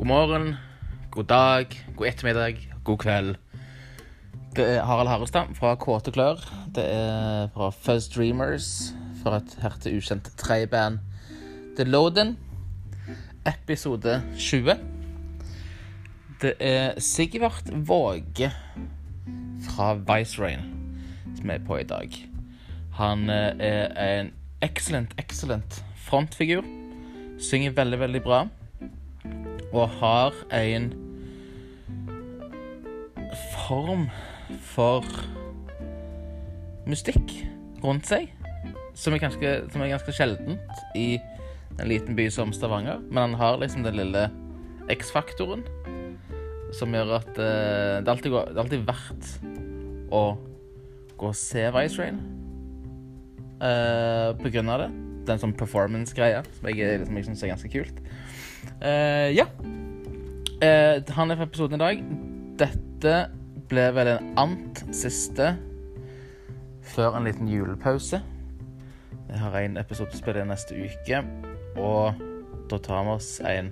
God morgen, god dag, god ettermiddag, god kveld. Det er Harald Harestad fra Kåte Klør. Det er fra Fuzz Dreamers, fra et hertil ukjent tredjeband The Loden. Episode 20. Det er Sigvart Våge fra Vice-Rain som er på i dag. Han eh, er en excellent, excellent frontfigur. Synger veldig, veldig bra. Og har en form for mystikk rundt seg som er ganske, som er ganske sjeldent i en liten by som Stavanger. Men han har liksom den lille X-faktoren som gjør at uh, det, alltid det er alltid verdt å gå og se Vice Rain uh, på grunn av det. Det er en sånn performance-greie som jeg, liksom, jeg syns er ganske kult. Eh, ja. Uh, han er fra episoden i dag. Dette ble vel en ant siste før en liten julepause. Jeg har en episode til å spille neste uke, og da tar vi oss en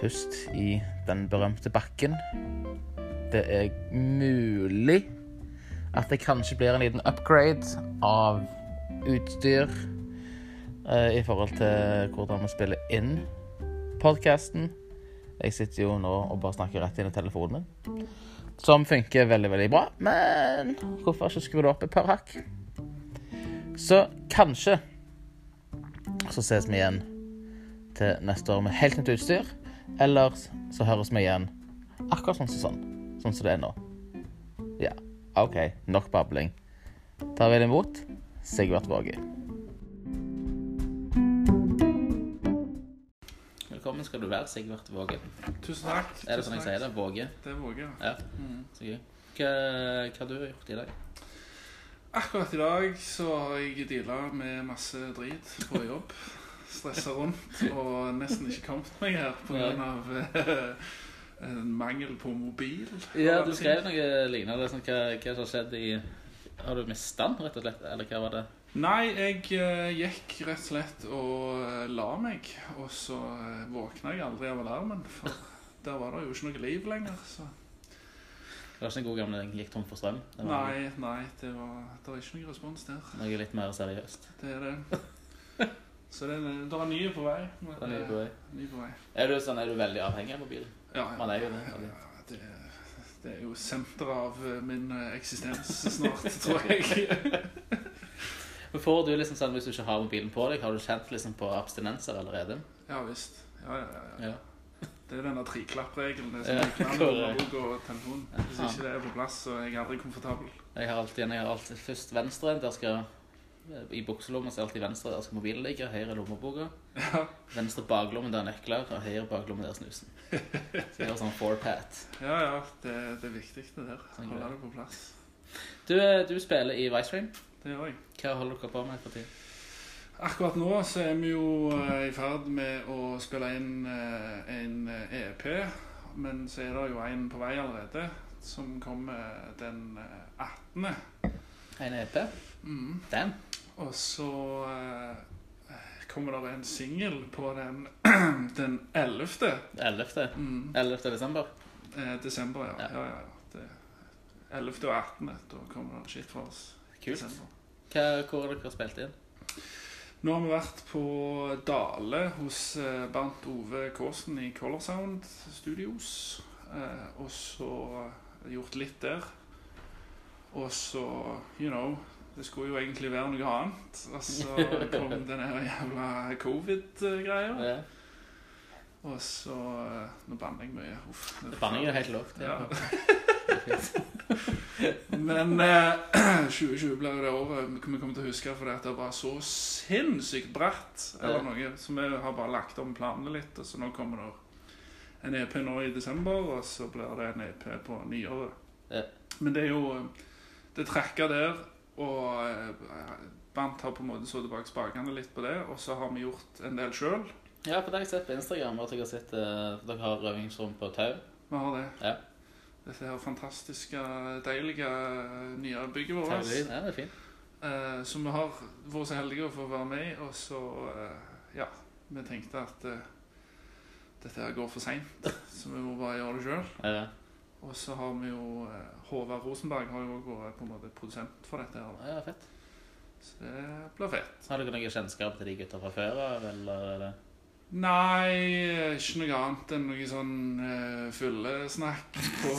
pust i den berømte bakken. Det er mulig at det kanskje blir en liten upgrade av utstyr eh, i forhold til hvordan vi spiller inn podkasten. Jeg sitter jo nå og bare snakker rett inn i telefonen min. Som funker veldig, veldig bra. Men hvorfor ikke skru det opp et par hakk? Så kanskje så ses vi igjen til neste år med helt nytt utstyr. Eller så høres vi igjen akkurat sånn som sånn. Sånn som det er nå. Ja, OK. Nok babling. Tar vel imot Sigvart Våge. Velkommen skal du være, Sigvart Våge. Tusen takk. Er det sånn jeg sier det? Våge? Det er Våge. Ja. Mm. Så gøy. Hva, hva har du gjort i dag? Akkurat i dag så har jeg deala med masse drit på jobb. Stressa rundt og nesten ikke kommet meg her pga. Ja. en mangel på mobil. Ja, du skrev noe lignende. Sånn, hva, hva som har skjedd i Har du mista den, rett og slett? Eller hva var det? Nei, jeg eh, gikk rett og slett og eh, la meg, og så uh, våkna jeg aldri av alarmen. For der var det jo ikke noe liv lenger. Så Det var ikke den gode gamle 'gikk tom for strøm'? Det var nei, nei, det var, det var ikke noe respons der. noe litt mer seriøst. Det er det. Så det, er- det er nye på vei. men, Det er nye på vei. eh, nye på vei. Er du, sånn, er du veldig avhengig av mobilen? Ja, ja. Man er jo det. Ja, ja, det, det er jo senteret av eh, min eh, eksistens snart, tror jeg. Men får du liksom sånn, Hvis du ikke har mobilen på deg, har du kjent liksom på abstinenser allerede? Ja visst. Ja, ja, ja, ja. Det er denne treklappregelen. Det er som ja, korrekt. og telefon. Hvis ikke det er på plass, så er jeg aldri komfortabel. Jeg har alltid, jeg har alltid først venstre. Der skal I bukselomma er alltid venstre. Der skal mobilen ligge. Høyre lommeboka. Ja, Venstre baklomme der nøkler, og høyre baklomme der snusen. Så jeg har sånn four-pat. ja, ja det, det er viktig, det der. Sånn Holde det på plass. Du, eh, du spiller i Vicestream. Det gjør jeg. Hva holder dere på med for tiden? Akkurat nå så er vi jo eh, i ferd med å spille inn eh, en eh, EP, men så er det jo en på vei allerede, som kommer den eh, 18. En EP? Mm. Den? Og så kommer det en singel på den, den 11. 11. Mm. 11. desember. Eh, desember, ja. Ja. ja, ja, ja. Det, 11. og 18. Da kommer det skitt fra oss. Kult. Hva, hvor har dere spilt inn? Nå har vi vært på Dale hos eh, Bernt Ove Kaasen i Color Sound Studios. Eh, og så gjort litt der. Og så, you know Det skulle jo egentlig være noe annet. Og så kom den her jævla covid-greia. Ja. Og så eh, Nå banner jeg mye. Uff. er Banning er helt lov. Ja. Men eh, 2020 blir jo det året vi kommer til å huske fordi det var så sinnssykt bratt. Eller noe. Så vi har bare lagt om planene litt. Og så nå kommer det en EP nå i desember, og så blir det en EP på nyåret. Ja. Men det er jo Det trekker der, og eh, Bant har på en måte så tilbake spakene litt på det, og så har vi gjort en del sjøl. Ja, for det har jeg sett på Instagram. At dere, sett eh, dere har øvingsrom på tau. Vi har det. Ja. Dette her fantastiske, deilige nye bygget vårt. Taulyd. Ja, det er fint. Eh, så vi har vært så heldige å få være med i, og så eh, Ja. Vi tenkte at eh, dette her går for seint, så vi må bare gjøre det sjøl. Ja. Og så har vi jo eh, Håvard Rosenberg har jo vært på en måte produsent for dette. her. da. ja, fett. Så det blir fett. Har dere noe kjennskap til de gutta fra før av, eller er Nei, ikke noe annet enn noe sånn uh, fyllesnakk på,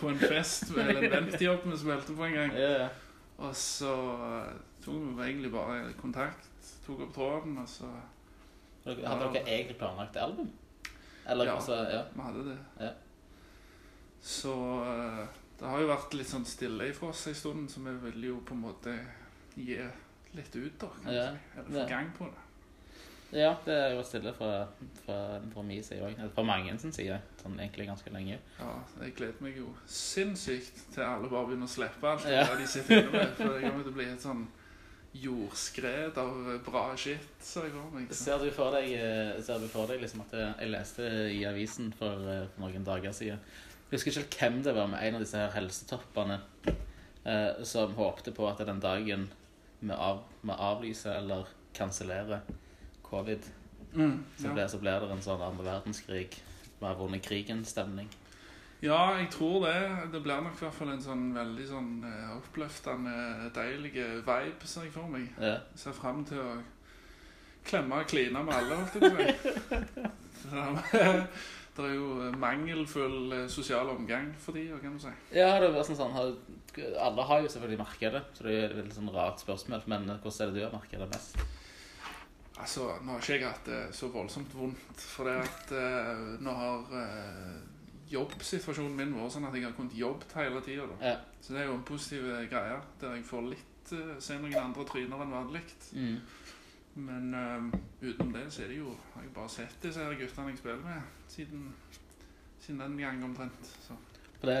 på en fest eller en eventjobb vi spilte på en gang. Ja, ja. Og så eh, tok vi egentlig bare kontakt, tok opp tråden, og så Hadde dere dere egentlig planlagt album? Eller Ja. altså, ja. Vi hadde det. Ja. Så uh, det har jo vært litt sånn stille ifra oss en stund, så vi vil jo på en måte gi litt ut, da. kanskje. Eller få gang på det. Ja, det er jo stille fra, fra, fra min side òg. Fra mange sin side. Sånn egentlig ganske lenge. Ja, jeg gleder meg jo sinnssykt til alle bare begynner å slippe alt Ja. det de sitter inne med. For det kommer til å bli et sånn jordskred av bra shit, ser jeg for meg. Så. Ser du for deg, eh, ser du for deg liksom at jeg, jeg leste i avisen for, eh, for noen dager siden Jeg husker ikke helt hvem det var, med en av disse her helsetoppene eh, som håpte på at den dagen vi, av, vi avlyser eller kansellerer covid, Mm, så, ja. blir, så ble det en sånn andre verdenskrig. Vi har vunnet krigen-stemning. ja, jeg tror det. Det blir nok i hvert fall en sånn veldig sånn eh, oppløftende, deilig vibe, ser jeg for meg. Ja. Jeg ser fram til å klemme og kline med alle, holdt jeg på å. Det er jo mangelfull eh, sosial omgang for de, kan du si. Ja, det er sånn, sånn Alle har jo selvfølgelig merket det, så det er et veldig sånn rart spørsmål. Men hvordan er det du har merket det mest? Altså, nå har ikke jeg hatt det så voldsomt vondt, for det at eh, nå har eh, jobbsituasjonen min vært sånn at jeg har kunnet jobbet hele tida. Ja. Så det er jo en positiv greie, der jeg får litt eh, se noen andre tryner enn vanlig. Mm. Men eh, utenom det så er det jo Har jeg bare sett disse her guttene jeg spiller med siden, siden den gang omtrent. Så. For det,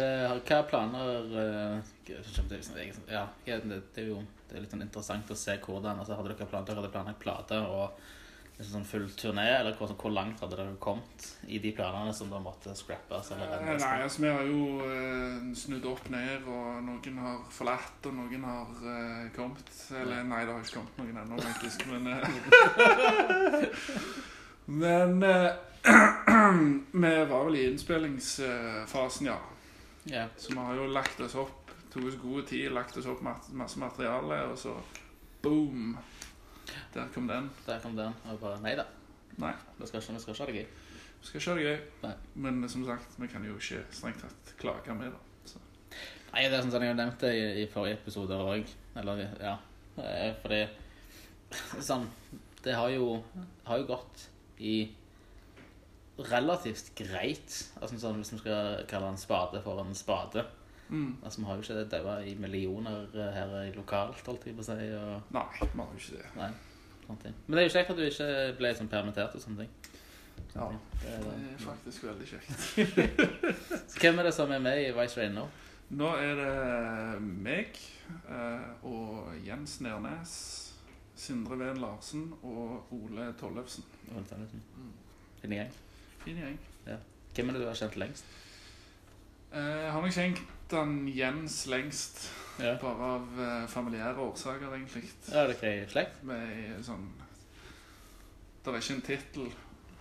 hva planer eh, er liksom, ja, det, er jo det er litt sånn interessant å se hvordan altså, Hadde dere planlagt, hadde planlagt plate og liksom sånn full turné, eller hvor, hvor langt hadde dere kommet i de planene som dere måtte scrappes? Eller Eh? Nei, altså vi har jo eh, snudd opp ned, og noen har forlatt, og noen har eh, kommet. Eller nei, det har ikke kommet noen ennå, faktisk, men eh, Men eh, vi var vel i innspillingsfasen, ja. Ja. Så vi har jo lagt oss opp, tok oss god tid, lagt oss opp masse materiale, og så boom! Der kom den. Der kom den. Og bare Nei da. Nei. Vi skal ikke, vi skal ikke ha det gøy. Vi skal ikke ha det gøy. Nei. Men som sagt, vi kan jo ikke strengt tatt klage med det. Så. Nei, det er sånn som jeg har nevnt det i, i forrige episode òg. Eller, ja. Eh, Fordi Sånn Det har jo, har jo gått i relativt greit. Altså sånn, Hvis vi skal kalle en spade for en spade. Mm. Altså, Vi har jo ikke daua i millioner eh, her i lokalt, holdt jeg på å si. Og, Nei, vi har jo ikke det. nei. Men det er jo kjekt at du ikke ble sånn permittert og sånne ting. Ja, Det er, Det det. er faktisk veldig kjekt. Så hvem er det som er med i Vice Rain nå? Nå er det meg eh, og Jens Nernes, Sindre Ven Larsen og Ole Tollefsen. Mm. Fin gjeng. Fin gjeng. Hvem er det du har kjent lengst? Eh, Jeg har nok kjent han Jens lengst, Ja. bare av eh, familiære årsaker, egentlig. Ja, er dere i slekt? Med sånn Det er ikke en tittel.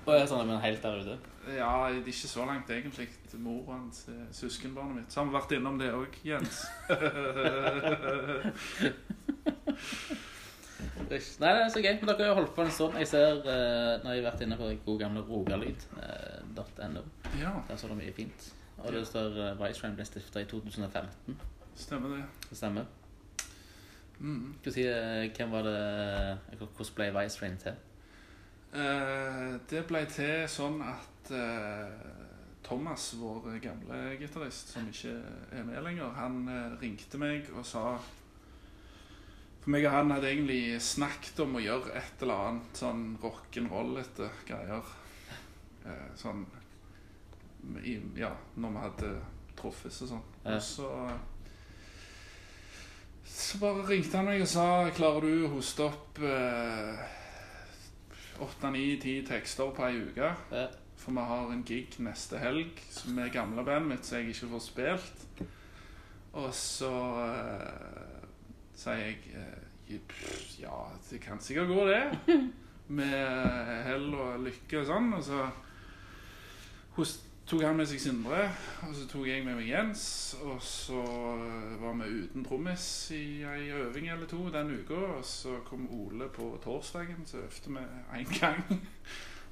Og er sånn, men helt der ute? Ja, det er ikke så langt, egentlig. Mor hans er søskenbarnet mitt. Så har vi vært innom det òg, Jens. Nei, det er så gøy. Men dere har holdt på en stund. Jeg ser, uh, når jeg har vært inne på gode gamle rogalyd.no, ja, der står det mye fint. Og det står uh, Vice Rain ble stifta i 2015. stemmer det. Det stemmer. Mm. Skal si, uh, hvem var det eh, Hvordan ble Vice Rain til? Eh, det ble til sånn at eh, Thomas, vår gamle gitarist, som ikke er med lenger, han eh, ringte meg og sa For meg og han hadde egentlig snakket om å gjøre et eller annet sånn rock'n'roll-ete greier. Eh, sånn i, Ja, når vi hadde truffes og sånn. Og så Så bare ringte han meg og sa Klarer du å hoste opp eh, åtte, ni, ti tekster på ei uke. For vi har en gig neste helg som er gamle bandet mitt, som jeg ikke får spilt. Og så eh, sier jeg eh, Ja, det kan sikkert gå, det. Med hell og lykke og sånn. Og så Hun tok han med seg Sindre, og så tok jeg med meg Jens. Og så eh, var vi uten trommis i ei øving eller to den uka. Og så kom Ole på torsdagen, så øvde vi én gang.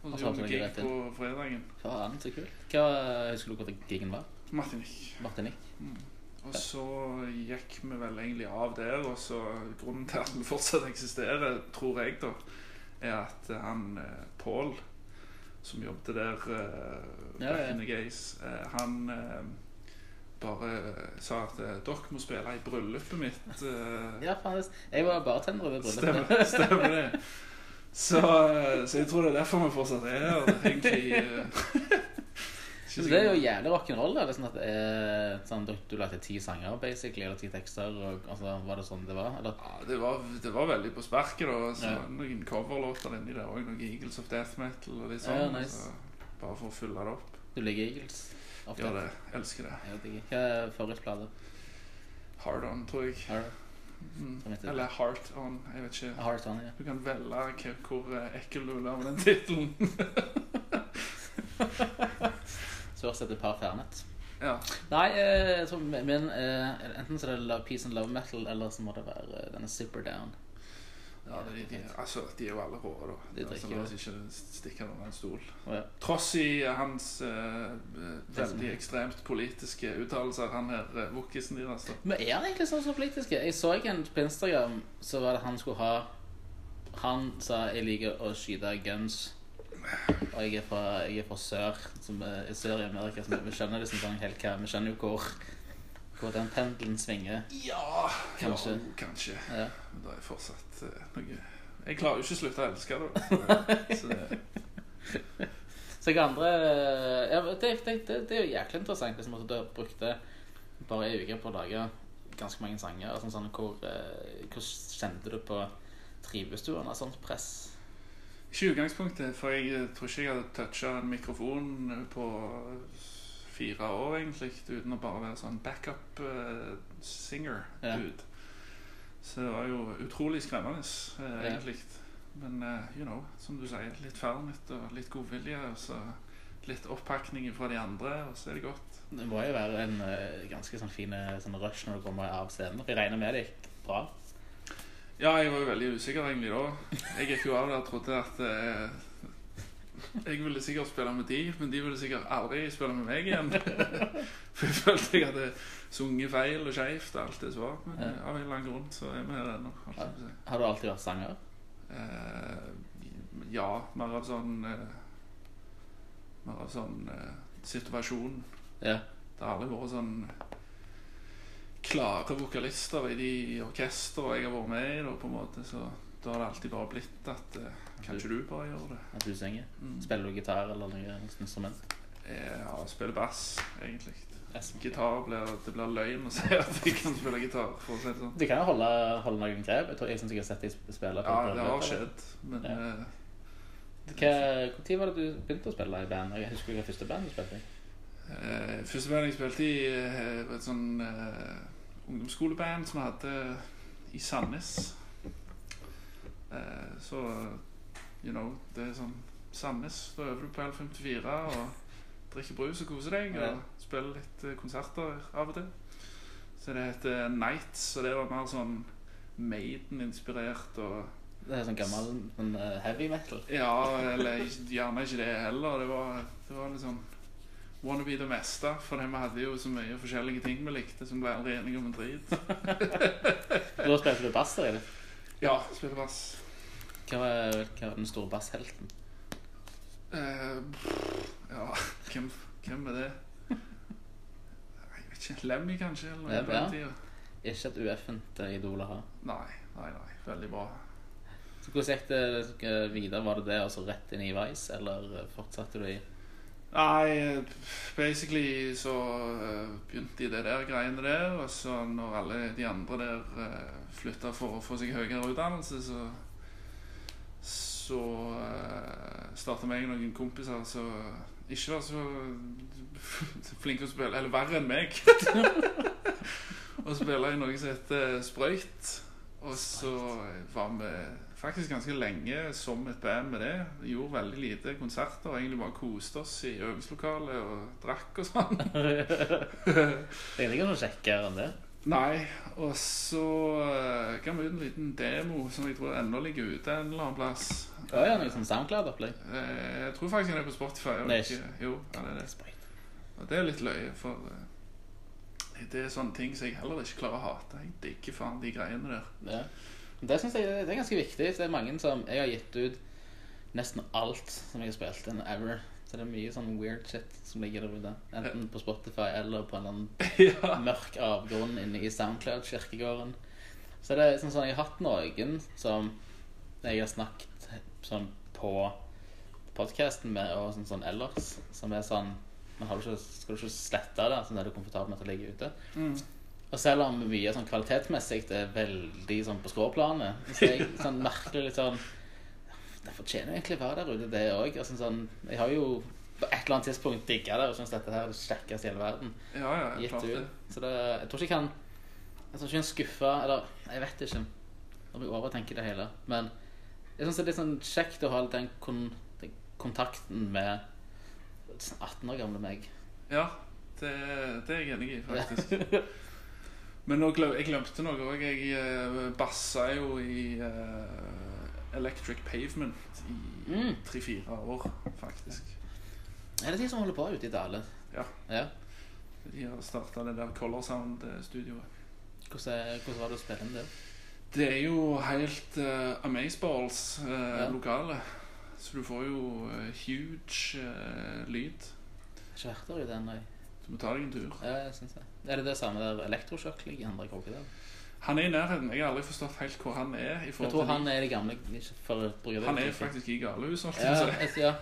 Og så gjorde vi gig på fredagen. Faen, så kult. Hva husker du hvor gigen var? Martinique. Martinique? Og så gikk vi vel egentlig av der, og så grunnen til at vi fortsatt eksisterer, tror jeg, da, er at han eh, Pål, som jobbet der eh, Ja, ja. the gays, eh, han eh, bare sa at dere må spille i bryllupet mitt. Ja, faen. Jeg var bartender ved Stemmer, bryllupet. stemmer det. Så, så jeg tror det er derfor vi fortsatt er her. egentlig. eh. Så det er jo jævlig rock'n'roll. Det er sånn at er sånn, du, du lagde ti sanger, basically, eller ti tekster. Og, altså, Var det sånn det var? Eller? Ja, det var, det var veldig på sparket. da så Ja. Noen coverlåter inni der òg. Noen Eagles of Death Metal og litt Ja, sånn. nice. så bare for å fylle det opp. Du liker Eagles? Ofte. Gjør det. Elsker det. Jeg det. Hva er favorittplate? Hard On, tror jeg. Hard. Mm. Eller Heart On. Jeg vet ikke. Heart On, ja. Du kan velge hvor eh, ekkel du vil være med den tittelen. Så etter et par Fernet. ja. Nei, eh, så, men eh, enten så er det Peace and Love Metal, eller så må det være eh, denne Zipper Down. ja de, de, altså, de er jo alle rå, da. De altså, drikker La jo. oss ikke stikke under en stol. Oh, ja. Tross i hans eh, eh, veldig ekstremt politiske uttalelser, han her uh, wokisen deres. Altså. Men er han egentlig sånn så politisk? Jeg så en på Instagram, så var det han skulle ha Han sa jeg liker å skyte guns. Og jeg er fra, jeg er fra sør, som er sør i Amerika, så vi skjønner liksom sånn helt hva Vi skjønner jo hvor, hvor den pendelen svinger. Ja, Kanskje. Ja, kanskje. Ja. Men det er fortsatt eh, noe Jeg klarer jo ikke å slutte å elske det. Så det Så jeg andre ja, det, det, det, det er jo jæklig interessant hvis du brukte bare ei uke på å lage ganske mange sanger. Sånn, sånn, hvor, hvor kjente du på Trives du under sånt press? Ikke i utgangspunktet, for jeg eh, tror ikke jeg hadde toucha en mikrofon eh, på fire år, egentlig, uten å bare være sånn backup uh, singer Ja. dude. Så det var jo utrolig skremmende, uh, Ja. egentlig. Men uh, you know, som du sier, litt fernet og litt godvilje, og så litt oppakning fra de andre, og så er det godt. Det må jo være en eh, ganske sånn fin eh, sånn rush når du kommer av scenen. Jeg regner med det gikk bra. Ja, jeg var jo veldig usikker egentlig da. Jeg gikk jo av der og trodde at eh, jeg ville sikkert spille med de, men de ville sikkert aldri spille med meg igjen. For jeg følte jeg hadde sunget feil og skeivt og alt det som var. Men Ja. av en eller annen grunn så er vi her ennå. Har du alltid vært sanger? Eh, ja, mer av sånn eh, Mer av sånn eh, situasjon. Ja. Det har aldri vært sånn klare vokalister i de orkester jeg har vært med i. Da, på en måte, så da har det alltid bare blitt at eh, Kan ikke du bare gjøre det? At du synger? Mm. Spiller du gitar eller noe instrument? Jeg spiller bass, egentlig. Gitar blir, Det blir løgn å si at jeg kan spille gitar. for å si det sånn. Du kan jo holde, holde noen grep. Jeg tror jeg synes jeg har sett deg spille. Ja, det har skjedd, men Ja. eh, Når var det du begynte å spille i band? Jeg husker hva første band du spilte i. eh, Første band jeg spilte i, eh, var et sånn eh, ungdomsskoleband som vi hadde i Sandnes. Eh, så you know, det er sånn Sandnes. Da øver du på L54 og drikker brus og koser deg. Og spiller litt eh, konserter av og til. Så det heter Nights, og det var mer sånn Maiden-inspirert og Det er sånn gammel sånn, eh, heavy metal. Ja, eller gjerne ikke det heller. Det var, det var liksom Wanna be det meste. For vi hadde jo så mye forskjellige ting vi likte, som ble aldri enige om en drit. Da spilte du bass det. Ja, spilte bass. Hva var, hva var den store basshelten? Uh, ja, hvem, hvem er det? Jeg vet ikke. Lemmy, kanskje? Eller noe Ja? Ikke et ueffent idol å ha. Nei, nei, nei. Veldig bra. Så Hvordan gikk det eh, videre? Var det det og så rett inn i Vice, eller fortsatte du i Nei, eh, basically så eh, begynte de det der greiene der, og så når alle de andre der uh, flytta for å få seg høyere utdannelse, så så uh, starta og noen kompiser som ikke var så flinke å spille, eller verre enn meg. og spille i noe som heter Sprøyt. Og så var vi faktisk ganske lenge som et band med det. Vi gjorde veldig lite konserter. og Egentlig bare koste oss i øvingslokalet og drakk og sånn. Det er ikke noe kjekkere enn det. Nei, og så ga vi ut en liten demo som jeg tror ennå ligger ute en eller annen plass. Ja, ja, noe sånn SoundCloud-opplegg. Eh, jeg tror faktisk den er på Spotify. Nei. ikke- Jo, ja, det er det. Og det er litt løye, for eh, det er sånne ting som jeg heller ikke klarer å hate. Jeg digger faen de greiene der. Ja. Det synes jeg det er ganske viktig. Det er mange som Jeg har gitt ut nesten alt som jeg har spilt inn ever. Så det er mye sånn weird shit som ligger der ute. Enten på Spotify eller på en eller annen ja. mørk avgrunn inne i SoundCloud-kirkegården. Så det er sånn sånn Jeg har hatt noen som jeg har snakket sånn på podcasten med, og sånn, sånn ellers, som er sånn men har du ikke, Skal du ikke slette det, sånn er du komfortabel med at det ligger ute? Mm. Og selv om mye sånn kvalitetsmessig det er veldig sånn på skråplanet, så jeg sånn merkelig litt sånn Det fortjener egentlig å være der ute, det òg. Altså, sånn, jeg har jo på et eller annet tidspunkt digga det og syns dette her er det kjekkeste i hele verden. Ja, ja, Gitt klart det. ut. Så det, jeg tror ikke jeg kan Jeg tror ikke jeg skuffa Eller jeg vet ikke om jeg overtenker det hele. Men jeg syns det er litt sånn kjekt å ha den, kon, den kontakten med 18 år gamle meg. Ja, det, det er jeg enig i, faktisk. Men nå glem, jeg glemte noe òg. Jeg uh, bassa jo i uh, Electric Pavement i Mm. tre-fire år, faktisk. Er det de som holder på ute i Dale? Ja. ja. De har starta det der Color Sound-studioet. Hvordan, er- hvordan var det å spille inn det? Det er jo helt uh, amazeballs uh, Ja. lokale. Så du får jo uh, huge uh, lyd. Jeg har ikke vært der ute ennå. Du må ta deg en tur. Ja, jeg synes det. Er det det samme der elektrosjokk ligger? Andre der? Han er i nærheten. Jeg har aldri forstått helt hvor han er. i Jeg tror han er det gamle for det han er faktisk i galehuset. ja, jeg ja.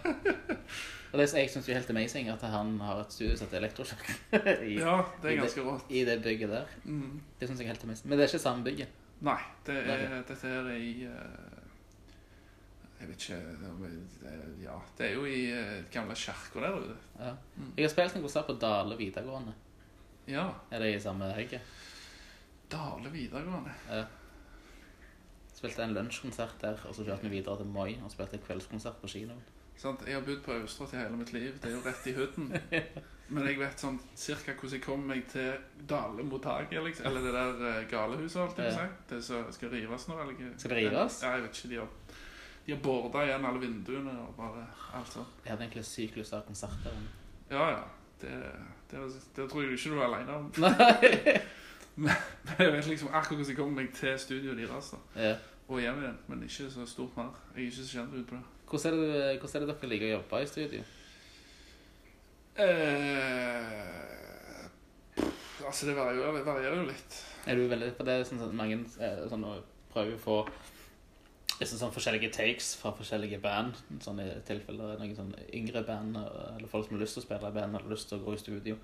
Og det, jeg syns er helt amazing at han har et studio som heter Elektrosjokk i, Ja, det er ganske rått. i det bygget der. Mm. Det synes jeg er helt amazing. Men det er ikke samme bygget. Nei, det er, dette her er i eh, Jeg vet ikke det Ja, det er jo i uh, gamle kirka der ute. Ja. Mm. Jeg har spilt en konsert på Dale videregående. Ja. Er det i samme hegget? Dale videregående. Ja. Spilte en lunsjkonsert der, og så kjørte vi videre til Moi og spilte kveldskonsert på kinoen. Sant? Jeg har bodd på Østrått i hele mitt liv. Det er jo rett i hooden. Men jeg vet sånn cirka hvordan jeg kommer meg til Dale mottaket, liksom. Eller det der uh, galehuset, alt jeg vil si. Det som skal rives nå, eller ikke? Skal det rives? Ja, jeg vet ikke. De har, de har borda igjen alle vinduene og bare alt sånt. Jeg hadde egentlig sykt lyst til å ha konsert der. Ja, ja. Det, det, det tror jeg ikke du er alene om. Nei! Men jeg vet liksom akkurat hvordan jeg kommer meg til studioet deres. da. Ja. Og hjem igjen, men ikke så stort mer. Jeg er ikke så kjent ut på det. Hvordan er det, hvordan er det dere liker å jobbe i studio? Eh, pff, altså, det varierer, det varierer jo litt. Er du veldig, for det sånn at mange eh, sånn, prøver prøve å få liksom, sånn forskjellige takes fra forskjellige band. Sånn i tilfeller noen sånn yngre band eller folk som har lyst til å spille i band eller lyst til å gå i studio,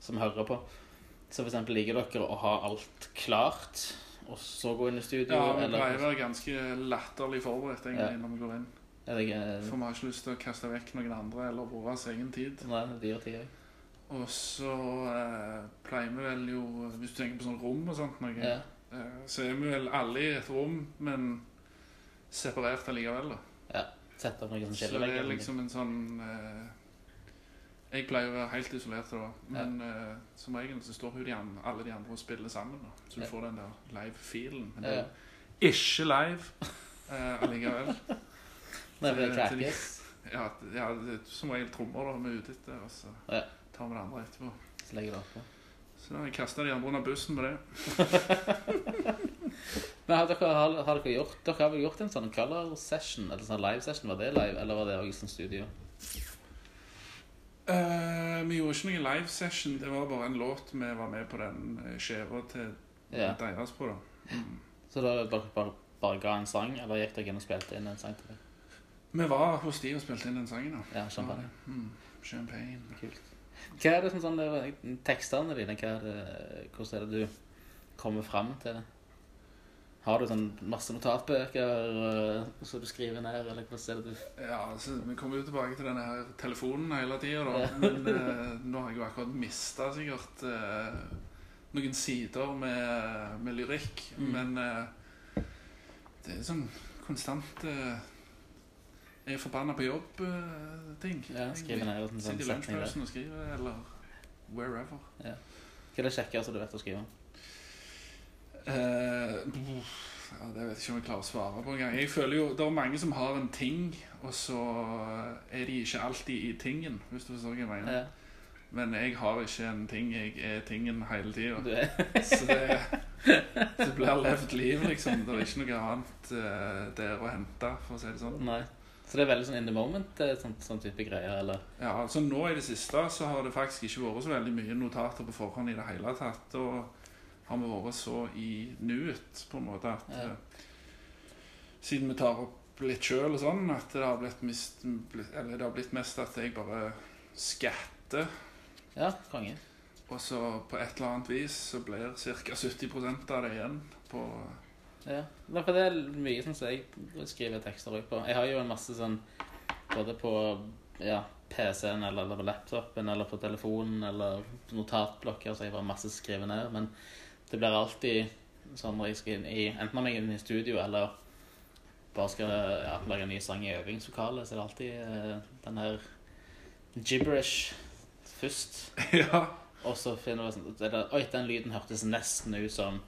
som hører på. Så eksempel liker dere å ha alt klart, og så gå inn i studio? Ja, Vi eller, pleier å være ganske latterlig forberedt egentlig, Ja. når vi går inn. det For vi har ikke lyst til å kaste vekk noen andre eller vår egen tid. Nei, det gir tid jeg. Og så eh, pleier vi vel jo Hvis du tenker på sånn rom og sånt, noe, Ja. eh, så er vi vel alle i et rom, men separert allikevel. da. Sett opp noen sånne Så det er liksom en sånn eh, Jeg pleier å være helt isolert da, men eh, som regel så står hun de an, alle de andre og spiller sammen. da. Så du Ja. får den der live-feelen. Men det Ja. er ikke live eh, allikevel. For det til- til de- crackes, Ja, ja, det er som regel trommer da, vi er ute etter, og så Ja. tar vi det andre etterpå. så legger det oppå. Så jeg kastet de andre under bussen med det. Men har dere, har, har dere gjort Dere har vel gjort en sånn color session, eller sånn live session? Var det live, eller var det også sånn studio? Eh, vi gjorde ikke noen live session, det var bare en låt vi var med på den uh, skiva til Ja. deres på. da. Mm. Så da bare, bare, bare ga en sang, eller gikk dere inn og spilte inn en sang til dem? Vi var hos de og spilte inn den sangen. da. Ja, champagne. Mm. Champagne. Kult. Hva er det som sånn, tekstene dine, hva er det, hvordan er det du kommer frem til det? Har du sånn masse notatbøker eh, som du skriver ned, eller hva er det du Ja, altså, Vi kommer jo tilbake til denne her telefonen hele tida, da. Men eh, nå har jeg jo akkurat mista sikkert eh, noen sider med, med lyrikk. Mm. Men det er sånn konstant eh, er forbanna på jobb-ting. Ja, skriver ned en sånn Sitter i setning lunsjpausen og skriver, eller wherever. Hva er det kjekkeste du vet å skrive? Eh, ja, det vet jeg ikke om jeg klarer å svare på engang. Jeg føler jo, Det er mange som har en ting, og så er de ikke alltid i tingen, hvis du forstår hva jeg mener. Ja, Men jeg har ikke en ting, jeg er tingen hele tida. Så det, det blir levd liv, liksom. Det er ikke noe annet uh, der å hente, for å si det sånn. Nei. Så det er veldig sånn in the moment, sånn, sånn type greier, eller? Ja, altså Nå i det siste så har det faktisk ikke vært så veldig mye notater på forhånd i det hele tatt. Og har vi vært så i nuet, på en måte, at Ja. eh, siden vi tar opp litt sjøl og sånn, at det har blitt, mist, Eller det har blitt mest at jeg bare skatter. Ja, konge. Og så på et eller annet vis så blir ca. 70 av det igjen på Ja, for det er mye sånn som jeg skriver tekster også på. Jeg har jo en masse sånn både på ja, PC-en eller, eller på laptopen eller på telefonen eller notatblokker, så jeg bare masse skriver ned. Men det blir alltid sånn når jeg skal inn i enten om jeg er inne i studio eller bare skal ja, lage en ny sang i øvingslokalet, så er det alltid uh, den her gibberish først. Ja. Og så finner du sånn det, Oi, den lyden hørtes nesten ut som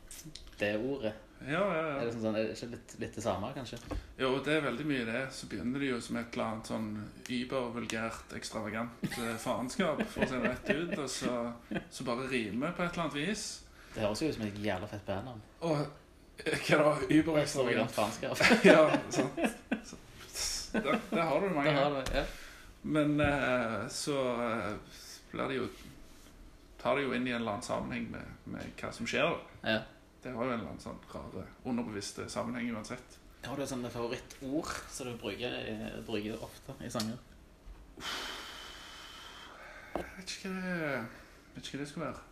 det ordet. Ja, ja, ja. Er det sånn, sånn, er det ikke litt, litt det samme, kanskje? Jo, det er veldig mye det. Så begynner det jo som et eller annet sånn übervulgært, ekstravagant eh, faenskap, for å si det rett ut. Og så, så bare rimer på et eller annet vis. Det høres jo ut som et jævla fett bandnavn. Og eh, hva da? Überekstravagant? faenskap. Ja, sant. Så, der, der har du mange. Det mange. har du, ja. Men eh, så eh, blir det jo Tar det jo inn i en eller annen sammenheng med, med hva som skjer. ja. Det har jo en eller annen sånn rare, underbevisste sammenheng uansett. Har du et sånt favorittord som du bruker, i- bruker ofte i sanger? Jeg vet ikke hva det, vet ikke hva det skal være.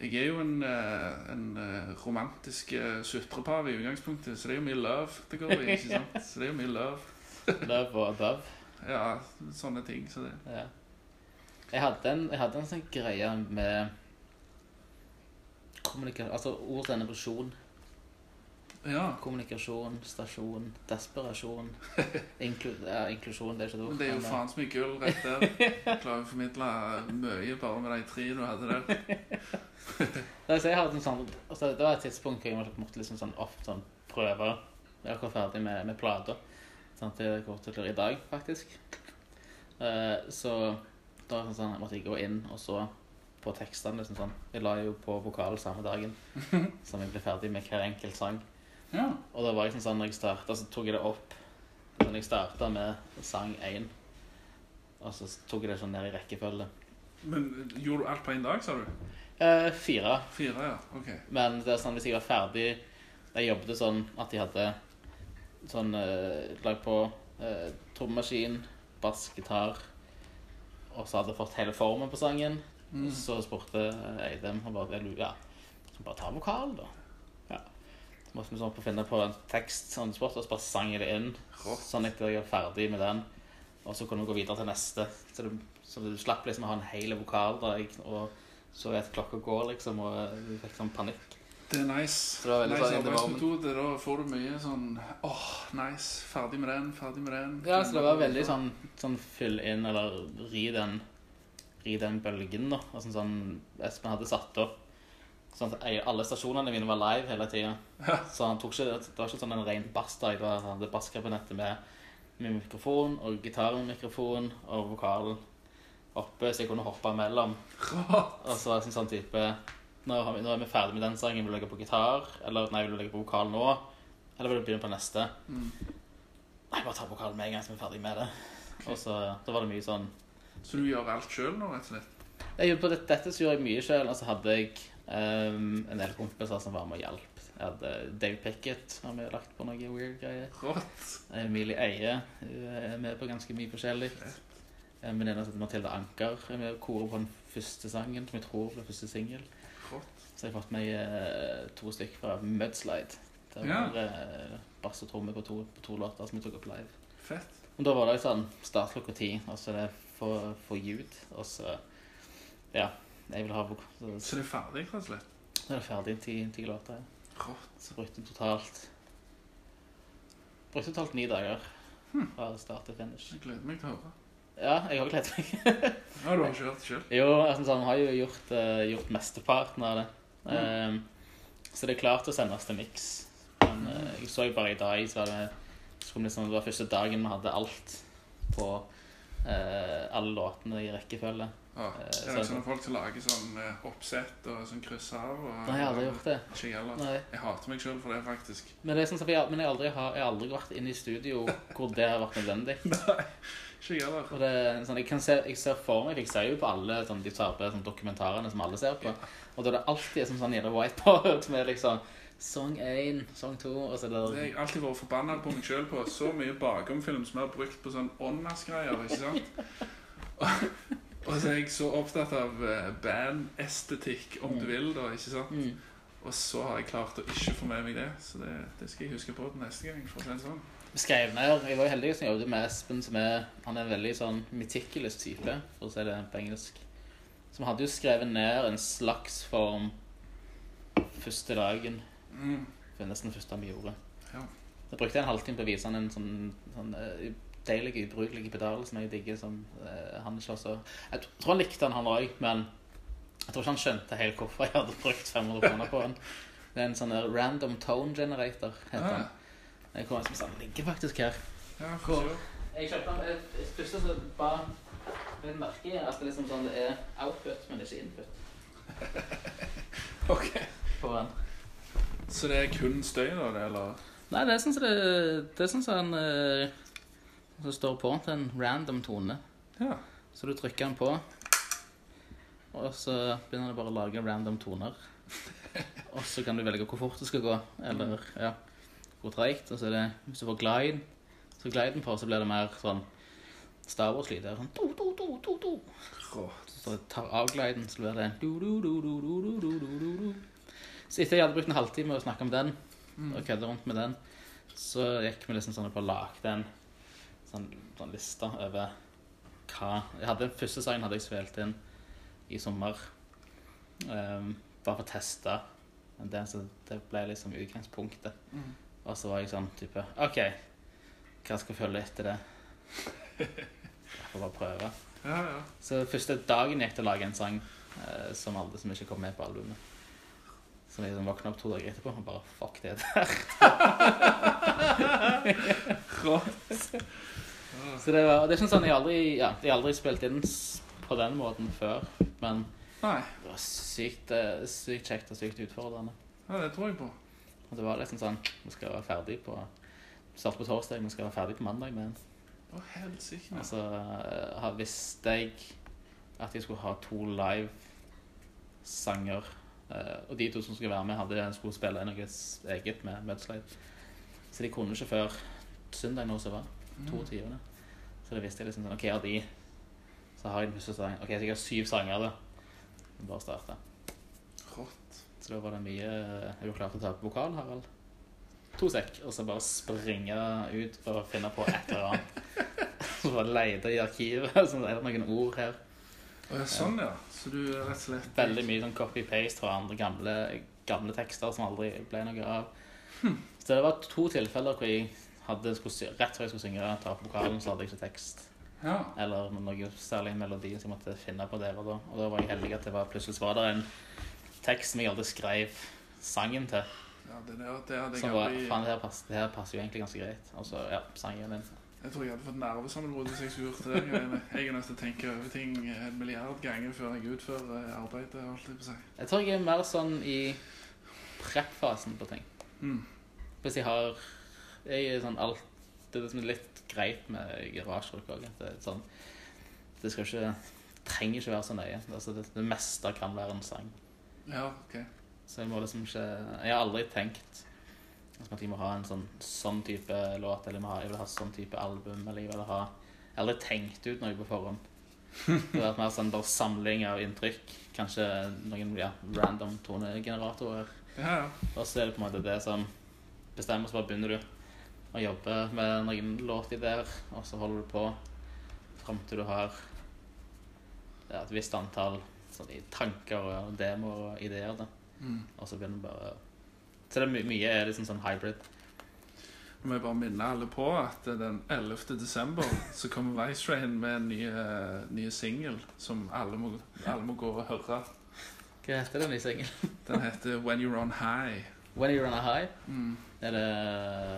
Jeg er jo en, eh, en eh, romantisk sutrepar i utgangspunktet, så det er jo mye love det går i. ikke sant? Så det er jo mye love. Love og above. Ja, sånne ting. Så det. Ja. Jeg hadde en, jeg hadde en sånn greie med kommunikasjon Altså ordet evolusjon. Ja, Kommunikasjon, stasjon, desperasjon. Inklu, ja, inklusjon, det er ikke et ord. men det er jo men, faen så mye gull rett der. Klarer å formidle mye bare med de tre du hadde der. Nei, så jeg hadde en sånn, altså, det var et tidspunkt hvor jeg måtte- liksom sånn ofte sånn prøve Jeg er akkurat ferdig med, med plata. Sånn, det går til i dag, faktisk. Uh, så da var sånn, jeg måtte jeg gå inn og så på tekstene. liksom sånn. Jeg la jo på vokal samme dagen som jeg ble ferdig med hver enkelt sang. Ja. Og da var jeg sånn, når jeg startet, så tok jeg det opp Når jeg starta med sang én, og så tok jeg det sånn ned i rekkefølge. Men gjorde du alt på én dag, sa du? Eh, fire. Fire, ja. Ok. Men det er sånn, hvis jeg var ferdig Jeg jobbet sånn at jeg hadde sånn eh, Lagd på eh, trommemaskin, bass, gitar. Og så hadde jeg fått hele formen på sangen. Mm. Så spurte Eidem og bare, ja, så bare ta vokal, da. Måtte vi sånn på finne på en tekst, sånn sport, og så bare sang jeg det inn. Rått. Sånn at jeg var ferdig med den. Og så kunne vi gå videre til neste. Så du, så du slapp liksom å ha en hel vokal da, jeg- og så vet klokka går, liksom, og du fikk sånn panikk. Det er nice. Så det var nice sånn arbeidsmetode. Da får du mye sånn åh, nice. Ferdig med den, ferdig med den. Ja, så det var veldig sånn, sånn fyll inn, eller ri den, ri den bølgen, da. Altså sånn, Espen hadde satt opp sånn at alle stasjonene mine var live hele tida. Så han tok ikke, det var ikke sånn en ren bassdag. Det var han hadde basskabinettet med, med mikrofon, og gitaren med mikrofon, og vokalen oppe, så jeg kunne hoppe mellom. Og så var det sånn, sånn type nå, har vi, nå er vi ferdig med den sangen, vil du legge på gitar? Eller nei, vil du legge på vokal nå? Eller vil du begynne på neste? Mm. Nei, bare ta vokalen med en gang så vi er ferdig med det. Og så da var det mye sånn Så du gjør alt sjøl nå, rett og slett? jeg, På dette, dette så gjorde jeg mye sjøl. Og så hadde jeg ehm, en del kompiser som var med og hjalp. Jeg hadde Dave Pickett har vi lagt på noe weird greier. Emilie Eie hun er med på ganske mye forskjellig. En venninne som heter Mathilde Anker er med og korer på den første sangen, som jeg tror ble første singel. Så jeg har fått med eh, to stykker fra Mudslide. Det var eh, bass og tromme på, to- på to låter som vi tok opp live. Fett. Og da var det sånn start klokka ti, og så det for, for ljud, og så Ja. Jeg vil ha Så Så det er ferdig, rett og slett? så er det ferdig ti, ti låter. Rått. Så brukte jeg totalt brukte totalt ni dager fra start til finish. Jeg gleder meg til å høre. Ja, jeg har gledet meg. Ja, du har ikke hørt det sjøl? Jo, altså, han har jo gjort, uh, gjort mesteparten av det. Eh, så det er klart å sendes til mix. Men uh, jeg så jo bare i dag, så var det, så liksom, det var første dagen vi hadde alt på uh, alle låtene i rekkefølge. Ja. Eh, Det er sånne folk som lager sånn eh, oppsett og sånn kryss av. Og, Nei, jeg har aldri gjort det. Ikke heller. Nei. Jeg hater meg sjøl for det, faktisk. Men, det er sånn, at jeg, men jeg, aldri har, jeg har aldri vært inne i studio hvor det har vært nødvendig. Nei, Ikke heller. Og det, er sånn, jeg, kan se, jeg ser for meg, for jeg ser jo på alle sånn, de tarpe, sånn, dokumentarene som alle ser på. Og da er det alltid som sånn gjerne whiteboard med liksom Song 1, song 2, og så Det har jeg alltid vært forbanna på meg sjøl på. Så mye bakomfilm som jeg har brukt på sånn åndasgreier, ikke sant? Så er jeg så opptatt av eh, bandestetikk, om du vil, da, ikke sant? mm. Og så har jeg klart å ikke få med meg det. Så det, det skal jeg huske på til neste gang. for å si det sånn. skrev ned Jeg var jo heldig som jobbet med Espen, som er Han er en veldig sånn meticulous type, for å si det på engelsk. Som hadde jo skrevet ned en slags form første dagen. Mm. Det var nesten det første vi gjorde. Ja. Jeg brukte en halvtime på å vise han en sånn, sånn eh, deilig, ubrukelig pedal som jeg digger, som uh, han ikke var så Jeg tror han likte den, han òg, men jeg tror ikke han skjønte helt hvorfor jeg hadde brukt 500 kroner på den. Det er en sånn der random tone generator, heter Ah, den. Jeg kom som sa, ligger faktisk her. ja, for sure. Jeg kjøpte den jeg- jeg- så bare jeg merker at det, liksom sånn, det er output, men ikke input Ok. på den. Så det er kun støy, da? det, eller? Nei, det er sånn som det, det er sånn som han eh, så står det på til en random tone. Ja. Så du trykker den på, og så begynner det bare å lage random toner. og så kan du velge hvor fort det skal gå, eller ja, hvor treigt. Og så er det Hvis du får glide, så gliden på, så blir det mer sånn Star Wars-lyd. Sånn do. Så jeg tar av gliden, så blir det en du-du-du-du-du-du-du-du. Så etter jeg hadde brukt en halvtime å snakke om den, mm. og kødde rundt med den, så gikk vi liksom sånn og bare lagde den sånn, sånn liste over hva jeg hadde, Den første sangen hadde jeg spilt inn i sommer, Um, bare for å teste. Men det, så det ble liksom utgangspunktet. Mm. Og så var jeg sånn type OK, hva skal jeg følge etter det? Jeg får bare prøve. Ja, ja. Så første dagen gikk det å lage en sang eh, som aldri som ikke kom med på albumet. Så jeg liksom våkna opp to dager etterpå og bare Fuck det der. Rått. Så det, var, det er ikke sånn jeg aldri Ja, jeg har aldri spilt inn på den måten før. Men Nei. det var sykt, eh, sykt kjekt og sykt utfordrende. Ja, det tror jeg på. Og det var liksom sånn Vi skal være ferdig på Starte på torsdag, vi skal være ferdig på mandag med den. Å, helt Og så eh, har- visste jeg at jeg skulle ha to live sanger. eh, og de to som skulle være med, hadde skulle spille noe s- eget med Mudslide. Så de kunne ikke før søndag nå som var. to 22. Så da visste jeg liksom sånn OK, av de så har jeg den første sangen. OK, så jeg har syv sanger, da. Bare starte. Rått. Så da var det mye Jeg var klar til å ta på vokal, Harald. To sekk, og så bare springe ut for å finne på et eller annet. Så bare lete i arkivet, så er det noen ord her. Å, ja, sånn, ja. Så du er rett og slett Veldig mye sånn copy-paste fra andre gamle, gamle tekster som aldri ble noe av. Så det var to tilfeller hvor jeg hadde, skulle, rett før jeg skulle synge ta på vokalen, så hadde jeg ikke tekst. Ja. Eller noe særlig melodi som jeg måtte finne på der og da. Og da var jeg heldig at det var, plutselig var det en tekst som jeg aldri skrev sangen til. ja, det der, det hadde jeg var, aldri faen, det her, pass, det her passer jo egentlig ganske greit. Og så, ja, sangen din. Jeg tror jeg hadde fått nervesammenbrudd hvis jeg skulle gjort det. Jeg er nødt til å tenke over ting en milliard ganger før jeg utfører arbeidet arbeidet. Alt det på seg. Jeg tror jeg er mer sånn i prep-fasen på ting. Mm. Hvis jeg har Jeg er sånn alt Det er liksom litt greit med garasjerock òg. Det, sånn, det skal ikke trenger ikke være så nøye. Altså, det, det meste kan være en sang. Ja, ok. Så jeg må liksom ikke Jeg har aldri tenkt altså, at jeg må ha en sånn, sånn type låt, eller jeg, ha, jeg vil ha sånn type album, eller jeg vil ha Jeg har aldri tenkt ut noe på forhånd. Det har vært mer sånn bare samling av inntrykk. Kanskje noen ja, random tonegeneratorer. Ja, ja. Og så er det på en måte det som bestemmer, så bare begynner du å jobbe med noen låtideer, og så holder du på fram til du har ja, et visst antall sånn, tanker og demoer og ideer. Da. Mm. Og så begynner du bare Så det my mye er liksom sånn hybrid. må jeg bare minne alle på at den 11. desember så kommer Vice Train med en ny, eh, ny singel som alle må, alle må gå og høre. Hva heter den nye singelen? Den heter When You're On High. When You're On A High? Mm. Er det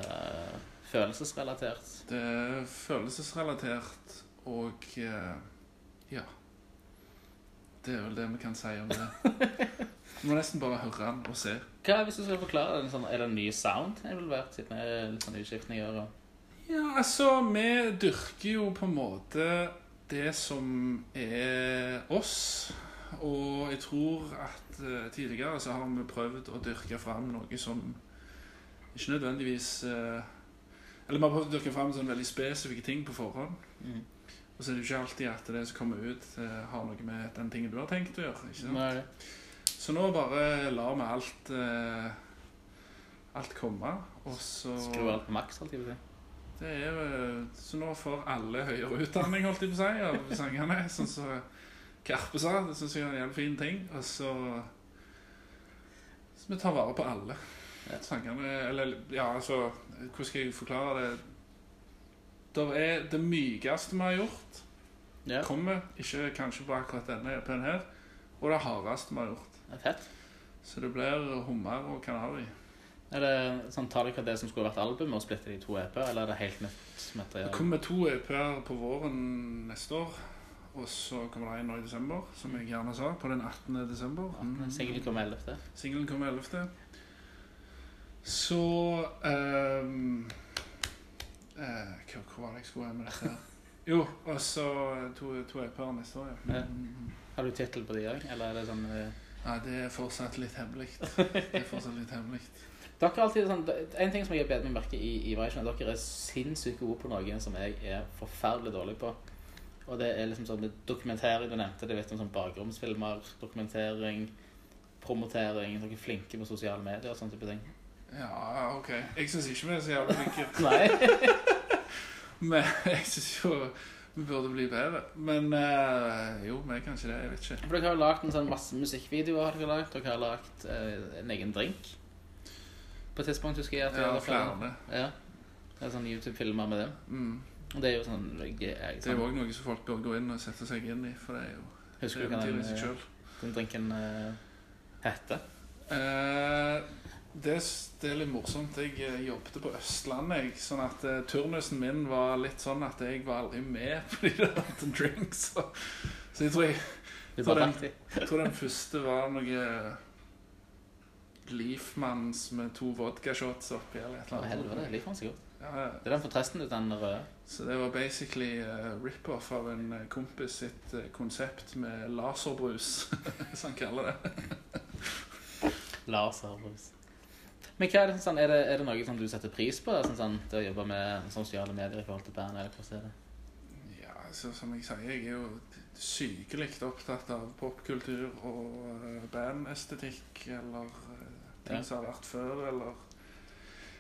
øh, følelsesrelatert? Det er følelsesrelatert og eh, ja. Det er vel det vi kan si om det. Du må nesten bare høre den og se. Hva hvis du skal forklare den sånn, Er det en ny sound involvert, siden det er litt sånn utskiftninger? Og... Ja, altså, vi dyrker jo på en måte det som er oss. Og jeg tror at uh, tidligere så har vi prøvd å dyrke fram noe som ikke nødvendigvis uh, Eller vi har prøvd å dyrke fram sånne veldig spesifikke ting på forhånd. Mm. Og så er det jo ikke alltid at det som kommer ut, uh, har noe med den tingen du har tenkt å gjøre. ikke sant? Nei. Så nå bare lar vi alt alt komme, og så Skru alt på maks, holdt jeg på å si. Det er Så nå får alle høyere utdanning, holdt jeg på å si, av sangerne. Sånn som Karpe sa. Det syns jeg er en jævlig fin ting. Og så Så vi tar vare på alle Ja. sangerne. Eller ja, altså Hvordan skal jeg forklare det? Det er det mykeste vi har gjort, Ja, kommer ikke kanskje på akkurat denne EP-en her, og det hardeste vi har gjort. det er fett. Så det blir hummer og kanari. Er det sånn, Tar dere det som skulle vært albumet, og splitter det i to EP-er, eller er det helt nytt Det kommer to EP-er på våren neste år. Og så kommer det en nå i desember, som jeg gjerne sa. På den 18. desember. Mm. Singelen kommer 11. Singelen kommer 11. Så um, uh, hvor var det jeg skulle med dette? Jo, og så to, to EP-er neste år, ja. Ja. Mm. Har du tittel på de òg, eller er det sånn uh... Nei, det er fortsatt litt hemmelig. Det er fortsatt litt hemmelig. Dere er alltid sånn, En ting som jeg bedt meg merke i, i at dere er sinnssykt gode på noe som jeg er forferdelig dårlig på. Og det er liksom sånn dokumentering du nevnte. Det vet om sånn bakromsfilmer, dokumentering, promotering. Dere er flinke på sosiale medier og sånne type ting. Ja, OK. Jeg syns ikke vi er så jævlig flinke. Nei. Men jeg syns jo vi burde bli bedre. Men eh, jo, vi er kanskje det. Jeg vet ikke. For dere har jo lagd en sånn masse musikkvideoer. har Dere lagt. Dere har lagd eh, en egen drink. På et tidspunkt husker jeg at Ja, hadde flere. Ja. Det er sånne YouTube-filmer med det. Mm. Det er jo sånn jeg, jeg, Det er jo òg noe som folk bør gå inn og sette seg inn i, for det er jo Husker du hva den, eh, den drinken uh, heter? Uh, det, det er litt morsomt. Jeg eh, jobbet på Østlandet, jeg, sånn at uh, turnusen min var litt sånn at jeg var aldri med på de der drinks. Så, så jeg tror jeg, tror den- jeg tror den første var noe Leafmans med to vodkashots oppi, eller et eller helvete, annet. det liker man seg godt. Det er den fortresten ut, den røde. Så det var basically uh, rip-off av en eh, kompis sitt uh, konsept med laserbrus, som han kaller det. laserbrus. Men hva er det, sånn, er det, er det noe som du setter pris på? Sånn, sånn, det å jobbe med sosiale medier i forhold til band? eller hvordan er det? Ja, så som jeg sier, jeg er jo sykelig opptatt av popkultur og uh, bandestetikk, eller uh, ting Ja. som har vært før, eller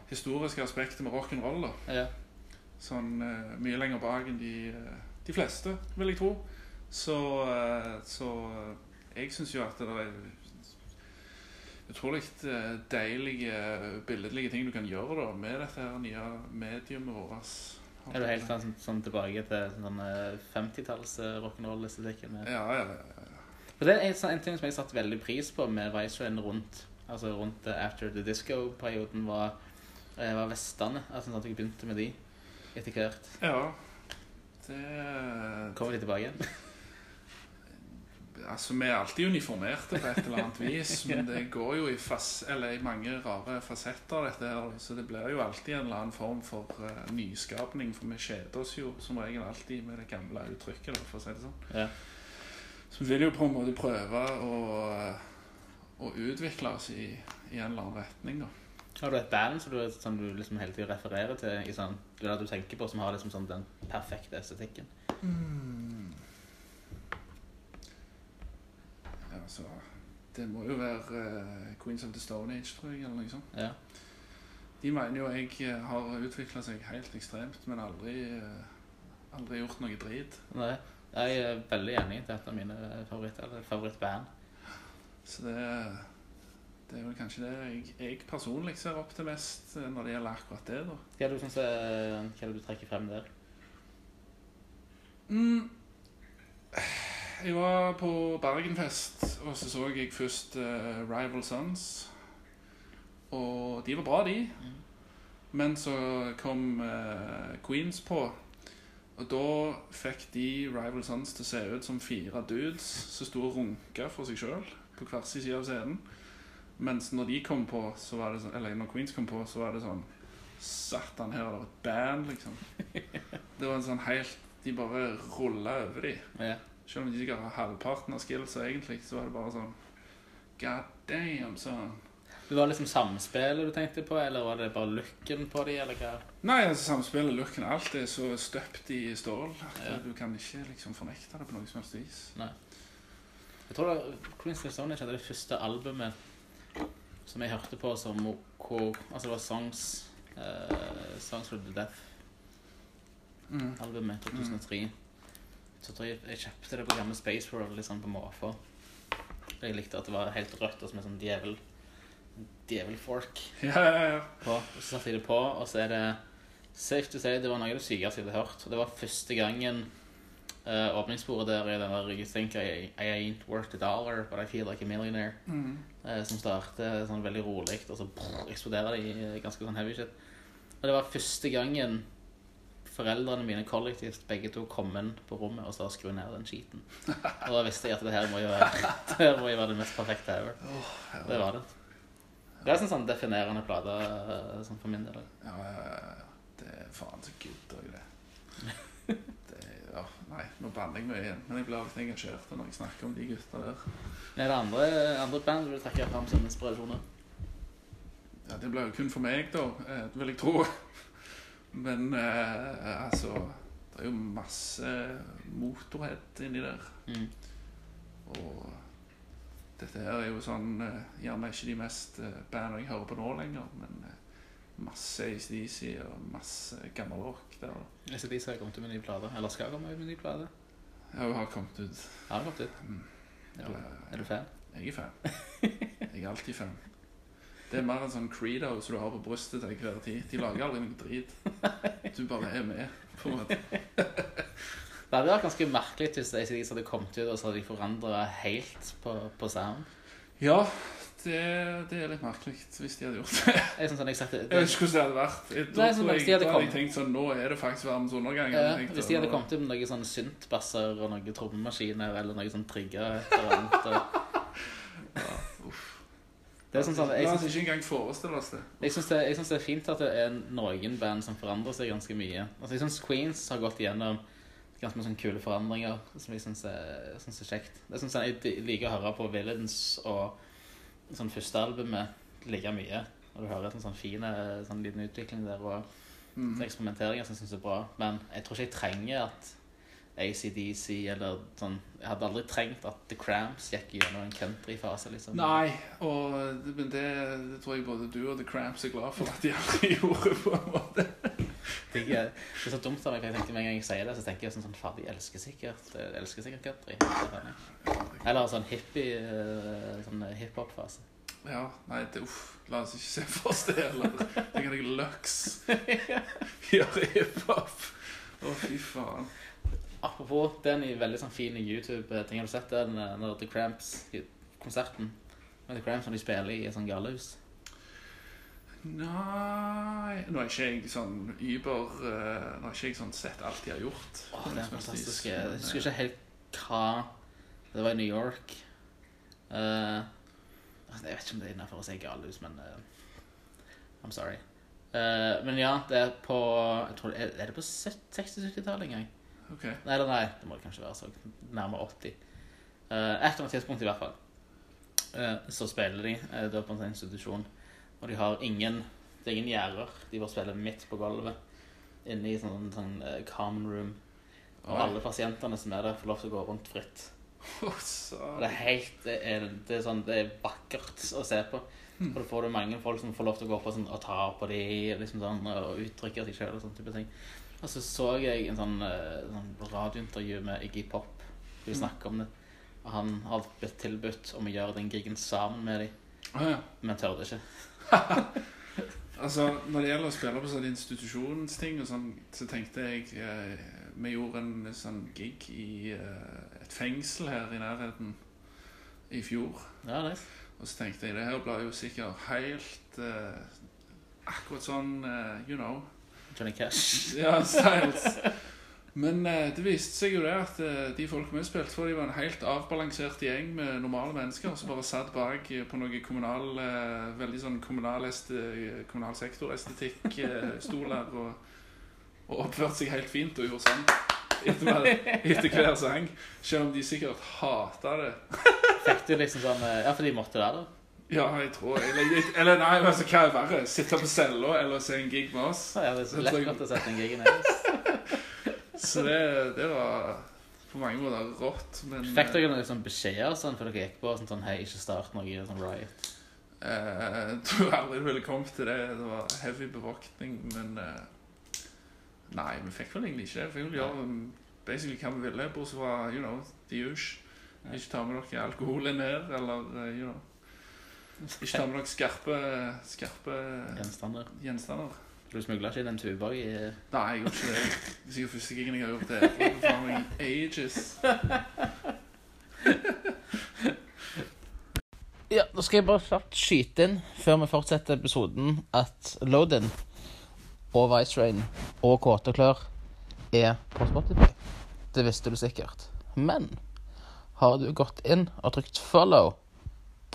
historiske aspekter med rock'n'roll. Ja. Sånn uh, mye lenger bak enn de, eh, de fleste, vil jeg tro. Så, uh, så jeg syns jo at det er utrolig deilige, billedlige ting du kan gjøre da, med dette her nye mediumet vårt. Er du helt sånn, sånn tilbake til sånn eh, 50-talls eh, rock'n'roll-estetikken? Ja, ja, ja. ja. Det er en, sånn, en ting som jeg satte veldig pris på med Vice Train rundt altså rundt After the Disco-perioden, var, var Vestlandet. Altså at jeg begynte med de etter hvert. ja. Det Kommer de tilbake igjen? Altså, vi er alltid uniformerte på et eller annet vis, men det går jo i, fas, eller i mange rare fasetter, dette her. Så det blir jo alltid en eller annen form for uh, nyskapning, for vi kjeder oss jo som regel alltid med det gamle uttrykket, da, for å si det sånn. Ja. Så vi vil jo på en måte prøve å, å utvikle oss i, i en eller annen retning, da. Har du et band som du, som du liksom hele tiden refererer til, i sånn, det er du tenker på, som har liksom sånn den perfekte estetikken? Ja, så det må jo være uh, Queens of the Stone Age, tror jeg, eller noe sånt. Ja. De mener jo jeg eh, har utvikla seg helt ekstremt, men aldri, uh, aldri gjort noe drit. Nei, jeg er veldig enig. Det er et av mine favoritter, eller favorittband. Så det det er vel kanskje det jeg, jeg personlig ser opp til mest eh, når det gjelder akkurat det. da. Hva er det du, synes er, hva er det du trekker frem der? Mm. Jeg var på Bergenfest, og så så jeg først uh, Rival Sons. Og de var bra, de. Men så kom uh, Queens på. Og da fikk de Rival Sons til å se ut som fire dudes som sto og runka for seg sjøl på hver sin side av scenen. Mens når de kom på, så var det sånn Eller når Queens kom på, så var det sånn Satan, her er det et band, liksom. Det var en sånn helt De bare rulla over de. Ja. Selv om de sikkert har halvparten av skillsa egentlig, så var det bare sånn God damn, sånn. Det var liksom samspillet du tenkte på, eller var det bare looken på de, eller hva? Nei, altså samspillet, looken, alt er så støpt i stål at Ja. du kan ikke liksom fornekte det på noe som helst vis. Nei. Jeg tror da Queen's Stone er det første albumet som jeg hørte på som hvor Altså det var Songs uh, Songs for the Deaf-albumet Mm. 2003. Så tror jeg jeg kjøpte det på gamle Space World liksom på måfå. Jeg likte at det var helt rødt og som en sånn djevel Djevelfork Ja, ja, ja. på. Og så satte jeg det på, og så er det Safe to say det var noe av det sykeste jeg hadde hørt. Og det var første gangen eh, åpningssporet der i den der You think I, I ain't worth a dollar, but I feel like a millionaire. Mm. Uh, som starter sånn veldig rolig, og så brrr, eksploderer det i eh, ganske sånn heavy shit. Og det var første gangen foreldrene mine kollektivt begge to kom inn på rommet og sa skru ned den skiten. Og da visste jeg at det her må jo være det må jo være det mest perfekte ever. ja. Det var det. Det er en sånn definerende plate sånn for min del. Ja, ja, ja. Det er faen så good òg, det. ja, nei, nå banner jeg mye igjen, men jeg blir alltid engasjert når jeg snakker om de gutta der. Er det andre, andre band du vil trekke fram som inspirasjoner? Ja, Det blir jo kun for meg, da, Det vil jeg tro. Men eh, altså Det er jo masse motorhead inni der. Mm. Og dette her er jo sånn eh, Gjerne ikke de mest eh, bandene jeg hører på nå lenger, men eh, masse ACDC og masse gammel rock der. ACDC har kommet ut med ny plate, eller skal komme ut med ny plate, Jeg har kommet ut. har kommet ut. Er du, Ja, er du fan? Jeg er fan. Jeg er alltid fan. Det er mer en sånn credo som du har på brystet til hver tid. De lager aldri noe drit. Du bare er med, på en måte. Det hadde vært ganske merkelig hvis ACDC hadde kommet ut og så hadde de forandra helt på, på sound. Ja, det, det er litt merkelig hvis de hadde gjort det. Jeg sånn, jeg det, Jeg vet ikke hvordan det hadde vært. Jeg, da Nei, sånn, jeg, hadde hadde jeg tenkt sånn Nå er det faktisk verdens undergang. Ja, hvis de hadde kommet ut med noen sånne syntbasser og noen trommemaskiner eller noe sånn trigger et eller annet og, Det er sånn sånn jeg La oss syns, ikke engang forestille oss det. jeg, syns det, det er fint at det er noen band som forandrer seg ganske mye. Altså Jeg syns Queens har gått igjennom ganske mye sånne kule forandringer som jeg syns er, synes er kjekt. Sånn, sånn, Jeg liker å høre på Villains og sånn første albumet like mye. Og du hører en sånn fin eh, sånn liten utvikling der og Mm. eksperimenteringer som jeg syns er bra. Men jeg tror ikke jeg trenger at ACDC eller sånn Jeg hadde aldri trengt at The Cramps gikk gjennom en countryfase, liksom. Nei, og det, men det, det tror jeg både du og The Cramps er glad for at de aldri gjorde, på en måte. Det er, det er så dumt av meg, for jeg tenkte med en gang jeg sier det, så tenker jeg sånn, sånn faen, de elsker sikkert de elsker sikkert country. Er. Eller sånn hippie eh, sånn hiphop-fase. Ja, nei, det, uff, la oss ikke se for oss det heller. Tenk jeg Lux gjør hiphop. Å, fy faen. Apropos den i veldig sånn fin YouTube-ting. Har du sett den eh, når The Cramps-konserten? Med The Cramps når de spiller i et sånt galehus? Nei Nå er ikke jeg sånn Uber eh, Nå har ikke jeg sånn sett alt de har gjort. Åh, det er fantastisk. Jeg husker ikke helt hva Det var i New York. Eh, altså, jeg vet ikke om det er innafor å se gal ut, men uh, I'm sorry. Uh, men ja, det er på jeg tror, Er det på 60-70-tallet en gang? Ok. Nei, eller nei, det må det kanskje være så nærmere 80. Uh, et eller annet tidspunkt i hvert fall. Eh, så spiller de uh, er på en sånn institusjon, og de har ingen Det er ingen gjerder. De bare spiller midt på gulvet. Inne i sånn, sånn eh, common room. Og Oi. alle pasientene som er der, får lov til å gå rundt fritt. Og det er helt Det er, det er, sånn, det er vakkert å se på. Og For da får du mange folk som får lov til å gå på sånn, og ta på de liksom sånn, og uttrykke seg sjøl og sånn type ting. Og så så jeg en sånn, eh, sånn radiointervju med Iggy Pop. Vi Mm. snakker om det. Og han har blitt tilbudt om å gjøre den gigen sammen med dem. Å ja. men tørde ikke. Altså, Når det gjelder å spille på sånne institusjonsting, og sånn, så tenkte jeg eh, Vi gjorde en sånn gig i eh, et fengsel her i nærheten i fjor. Ja, nice. Og så tenkte jeg det her blir jo sikkert helt eh, akkurat sånn eh, You know. Johnny Cash. Ja, styles. Men eh, det viste seg jo det at eh, de folk vi spilte for, de var en helt avbalansert gjeng med normale mennesker som bare satt bak eh, på noe kommunal Veldig sånn kommunal, kommunal sektor-estetikk-stoler og, og oppførte seg helt fint og gjorde sånn etter, etter hver sang. Selv om de sikkert hata det. Fikk du liksom sånn Ja, for de måtte det, da? Ja, jeg tror Eller, eller nei, altså, hva er verre? Sitte på cella eller se en gig med oss? Ja, det er så lett å sette en gig med ned. Så det, det var på mange måter rått. Men Fikk dere noen sånn beskjeder sånn, før dere gikk på? Sånn, sånn Hei, ikke start noe i sånn riot. Eh, Jeg tror aldri du ville kommet til det. Det var heavy bevåkning, men eh, Nei, vi fikk vel egentlig ikke det. Vi fikk gjøre basically hva vi ville, bortsett fra you know, the usual. Ikke ta med dere alkohol inn her, eller eh, you know Ikke ta med dere skarpe, skarpe Gjenstander. gjenstander. Du smugla ikke inn en tuba i Nei, jeg gjorde ikke det. Det er sikkert første gangen jeg har gjort det. Var faen meg ages. Ja, da skal jeg bare kjapt skyte inn før vi fortsetter episoden at Loadin og Vice Rain og Kåte klør er på Spotify. Det visste du sikkert. Men har du gått inn og trykt follow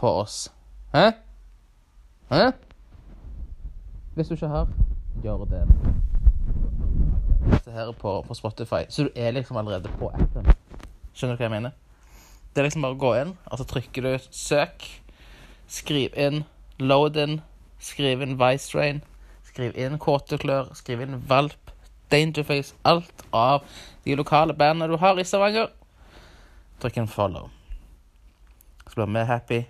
på oss? Hæ? Hæ? Hvis du ikke har, gjør det. Dette her er på, på Spotify, så du er liksom allerede på appen. Skjønner du hva jeg mener? Det er liksom bare å gå inn, og så trykker du søk. Skriv inn load in, skriv inn Vice Train', skriv inn 'Kåteklør', skriv inn Valp, Dangerface, alt av de lokale bandene du har i Stavanger. Trykk inn follow. Så blir vi happy.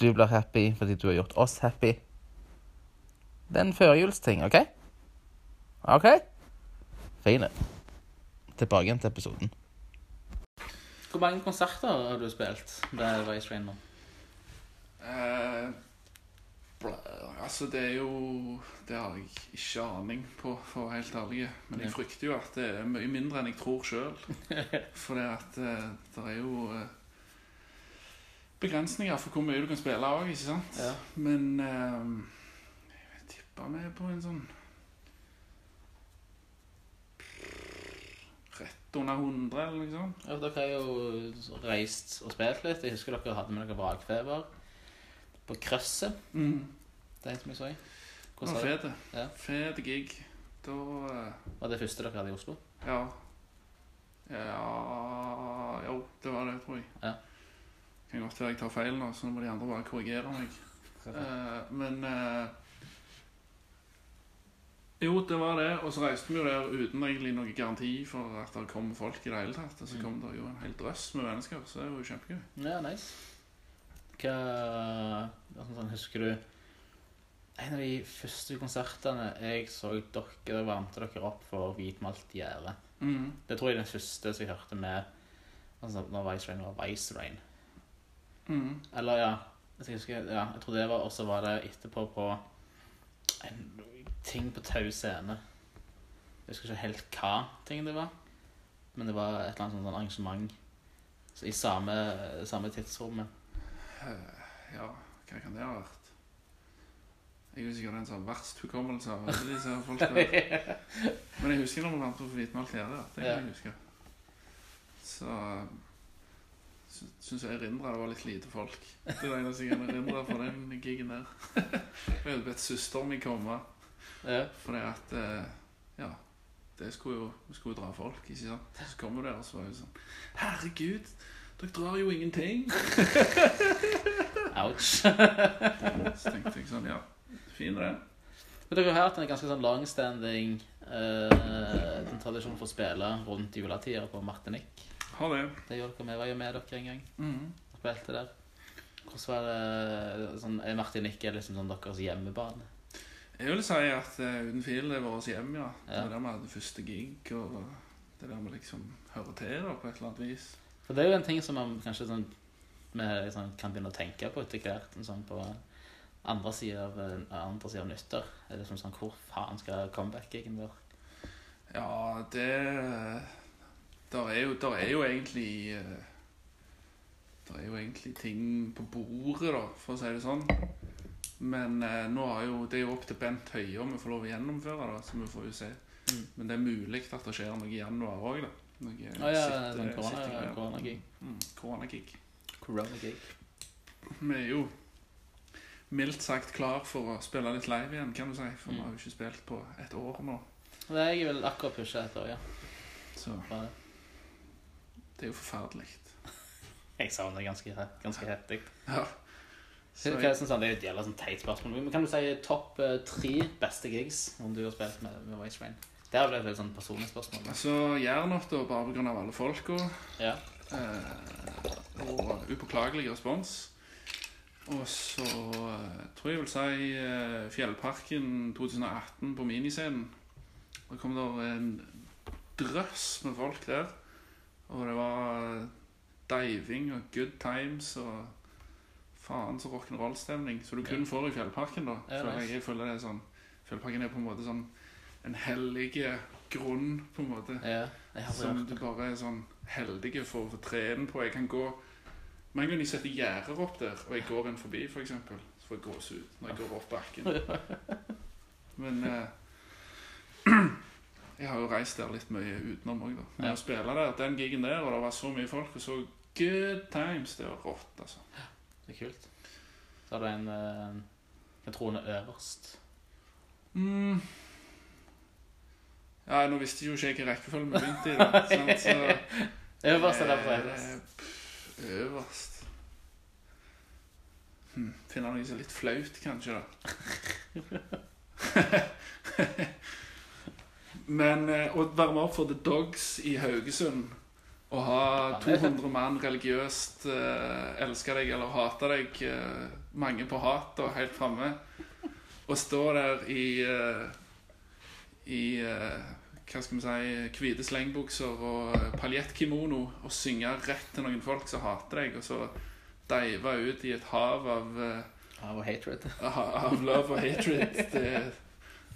Du blir happy fordi du har gjort oss happy. Det er en førjulsting, OK? OK? Fine. Tilbake igjen til episoden. Hvor mange konserter har du spilt med Vice Rain nå? Eh, altså, det er jo Det har jeg ikke aning på, for å være helt ærlig. Men jeg frykter jo at det er mye mindre enn jeg tror sjøl. For det at eh, det er jo eh, begrensninger for hvor mye du kan spille òg, ikke sant? Ja. Men eh, jeg med vi på en sånn Rett under 100, eller noe sånt. Ja, dere har jo reist og spilt litt. Jeg husker dere hadde med dere Vrakfeber på Krøsset. Mm. Det er som jeg så. Hvordan var det? fete. Ja. Fet gig. Da eh, Var det første dere hadde i Oslo? Ja. Ja Jo, det var det, tror jeg. Ja. Kan godt være jeg tar feil nå, så nå må de andre bare korrigere meg. Uh, men eh, Jo, det var det. Og så reiste vi jo der uten egentlig noen garanti for at det kom folk i det hele tatt. Og så kom det jo en hel drøss med mennesker, så det var jo kjempegøy. Ja, nice. Hva altså, sånn, Husker du en av de første konsertene jeg så dere varmte dere opp for hvitmalt gjerde. Mm. Det tror jeg er den første som jeg hørte med altså, når Vice Rain var Vice Rain. Mm. Eller ja, jeg husker, ja, jeg tror det var også var det etterpå på en ting på Tau scene. Jeg husker ikke helt hva ting det var, men det var et eller annet sånt arrangement så i samme, samme tidsrommet. Eh, ja, hva kan det ha vært? Jeg husker sikkert den som har verst hukommelse av alle disse folka. Men jeg husker når vi vant på Hvitmalt gjerde. Det kan Ja. jeg huske. Så sy- syns jeg erindra det var litt lite folk. Det er det eneste jeg kan erindre fra den gigen der. Jeg bedt søsteren min komme, Ja. fordi at eh, Ja, det skulle jo, vi skulle jo dra folk, ikke sant. Så kom hun der, og så var hun sånn Herregud, dere drar jo ingenting. Ouch. Så tenkte jeg sånn, ja, fin det. Men dere har hatt en ganske sånn longstanding uh, den tradisjonen for å spille rundt juletider på Martinique. Ha det. Det gjorde dere med. var jo med dere en gang. Mm. Spilte der. Hvordan var det sånn, Er Martinique liksom sånn deres hjemmebane? Jeg vil si at uh, uten tvil det er vårt hjem, ja. Det Ja. er der vi hadde første gig, og det er der vi liksom hører til da, på et eller annet vis. For det er jo en ting som man kanskje sånn med, liksom, kan begynne å tenke på etter hvert. Sånn på andre sida av, eh, andre siden av nytter. Er det sånn, sånn Hvor faen skal comeback-gigen være? Ja, det Der er jo, der er jo egentlig eh, Der er jo egentlig ting på bordet, da, for å si det sånn. Men eh, nå er jo, det er jo opp til Bent Høie om vi får lov å gjennomføre det. Så vi får jo se. Mm. Men det er mulig at det skjer noe i januar òg, da. Noe Å ja, sånn korona- sittegreier. koronagig. Mm, koronagig. Vi er jo mildt sagt klar for å spille litt live igjen, kan du si. For vi Mm. har jo ikke spilt på et år nå. Jeg er vel akkurat pusha et år, ja. Så Bare- det er jo forferdelig. Jeg savner det ganske, ganske heftig. Ja. Så, hva sånn, han, det er jo et jævla sånn teit spørsmål. Men kan du si topp eh, tre beste gigs om du har spilt med, med Waste Rain? Det er vel et veldig sånn personlig spørsmål. Så Jernot, da, bare pga. alle folka. Ja. Eh, og upåklagelig respons. Og så eh, tror jeg vil si eh, Fjellparken 2018 på miniscenen. Det kom der en drøss med folk der. Og det var diving og good times og faen så rock'n'roll-stemning. Så du kun Ja. får i Fjellparken, da. Ja, føler jeg, jeg føler det er sånn Fjellparken er på en måte sånn en hellig grunn, på en måte. Ja, Som du bare er sånn heldig for å få tre inn på. Jeg kan gå Med en gang jeg setter gjerder opp der, og jeg går inn forbi, f.eks., så får jeg gåsehud når jeg går opp bakken. Men eh, jeg har jo reist der litt mye utenom òg, da. Men å spille der, den gigen der, og det var så mye folk, og så good times, det var rått, altså. Det er kult. Så har du en uh, en trone øverst. Mm. Ja, nå visste jo ikke jeg hvilken rekkefølge vi begynte i, da. sant? Så Øverst er derfor Eh, øverst. pff, Øverst hm, Finner noe som er litt flaut, kanskje, da. Men eh, å varme opp for The Dogs i Haugesund og ha 200 mann religiøst eh, elske deg eller hate deg, eh, mange på hat og helt framme, og stå der i eh, i eh, hva skal vi si, hvite slengbukser og eh, paljettkimono og synge rett til noen folk som hater deg, og så dive ut i et hav av, eh, Av hatred. av love og hatred. Det,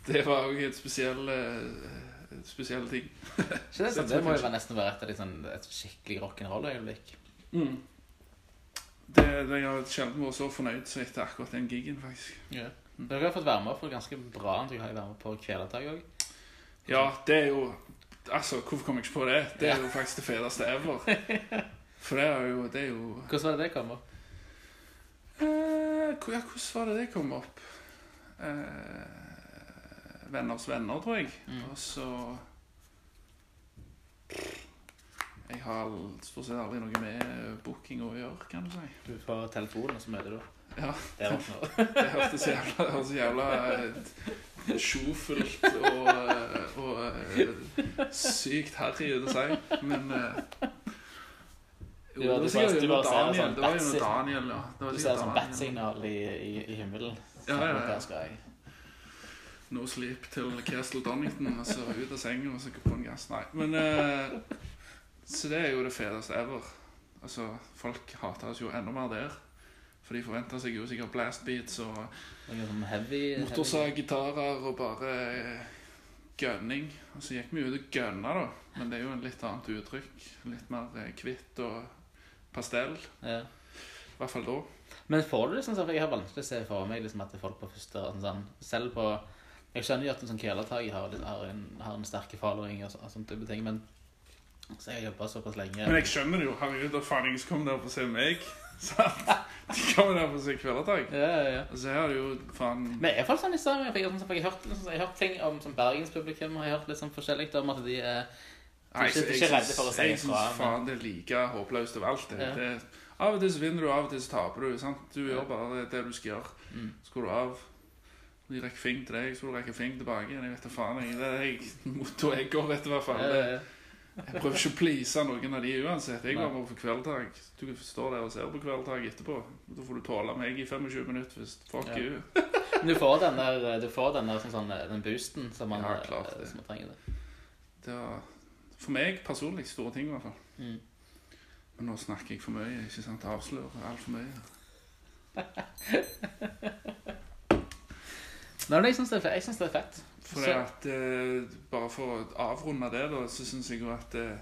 det var òg et spesiell, eh, spesiell ting. Ikke det, Så det må jo være nesten være et, av de sånn, et skikkelig rock'n'roll-øyeblikk. Mm. Det, det, jeg har sjelden vært så fornøyd som etter akkurat den gigen, faktisk. Ja. Dere har fått være med på ganske bra. Dere har jeg vært med på Kvelertak òg. Ja, det er jo Altså, hvorfor kom jeg ikke på det? Det er jo faktisk det feteste ever. For det er jo, det er jo Hvordan var det det kom opp? Eh, ja, hvordan var det det kom opp? Eh, venners venner, tror jeg. Mm. Og så Jeg har for sett aldri noe med booking å gjøre, kan du si. Du får telefonen, og så møter du. Ja. Det hørtes jævla, det jævla eh, sjofelt og, eh, og eh, sykt harry ut å si, men jo, det var sikkert noe var sånn Daniel. Det var jo noe. Daniel, ja. Det var Du ser sånn bat-signal i, i, i himmelen. Ja, ja, ja. Der skal jeg. No sleep til Castle Donington, og så ut av sengen og så på en gass. Nei, men eh, Så det er jo det feteste ever. Altså, folk hater oss jo enda mer der. For de forventer seg jo sikkert blast beats og sånn motorsag, gitarer og bare gønning. gunning. Og så gikk vi ut og gunna, da. Men det er jo en litt annet uttrykk. Litt mer eh, hvitt og pastell. Ja. I hvert fall da. Men får du liksom sånn, for jeg har vanskelig å se for meg liksom, at folk på første sånn, sånn, Selv på Jeg skjønner jo at en sånn Kvelertak har, har, en, har en sterk following og, så- og type ting, men så jeg har jobba såpass lenge Men jeg skjønner det jo. Herregud, da faen ingen som kommer der for å se meg. Sant? De kommer der for å se Kvelertak. Ja, ja, ja. Så her er det jo faen Men er iallfall sånn i Sverige? Jeg, sånn- jeg, liksom, jeg har hørt ting om som bergenspublikum. Har jeg hørt litt sånn forskjellig om at de er Nei, ikke- ikke jeg redde for å si Jeg ifra, faen det er like håpløst overalt. Det. Ja. Det, av og til så vinner du, av og til så taper du. Sant? Du gjør bare det, du skal gjøre. Mm. Så går du av. De rekker fing til deg, så du rekker fing tilbake. Jeg vet da faen. Jeg, det er jeg, Motto jeg går etter, i hvert fall. Ja, ja, ja. Jeg prøver ikke å please noen av de uansett. Jeg var på kveldtak. Du står der og ser på kveldtak etterpå. Da får du tåle meg i 25 minutter hvis fuck Ja. you. Men du får den der, du får den der sånn, sånn, den boosten som man, Ja, klart eh, det. som man trenger. Det. Det var for meg personlig store ting, i hvert fall. Mm. Nå snakker jeg for mye, ikke sant? Avslører altfor mye. Nei, men jeg syns det, det er fett. For Så- at, eh, bare for å avrunde det, da, så syns jeg jo at eh,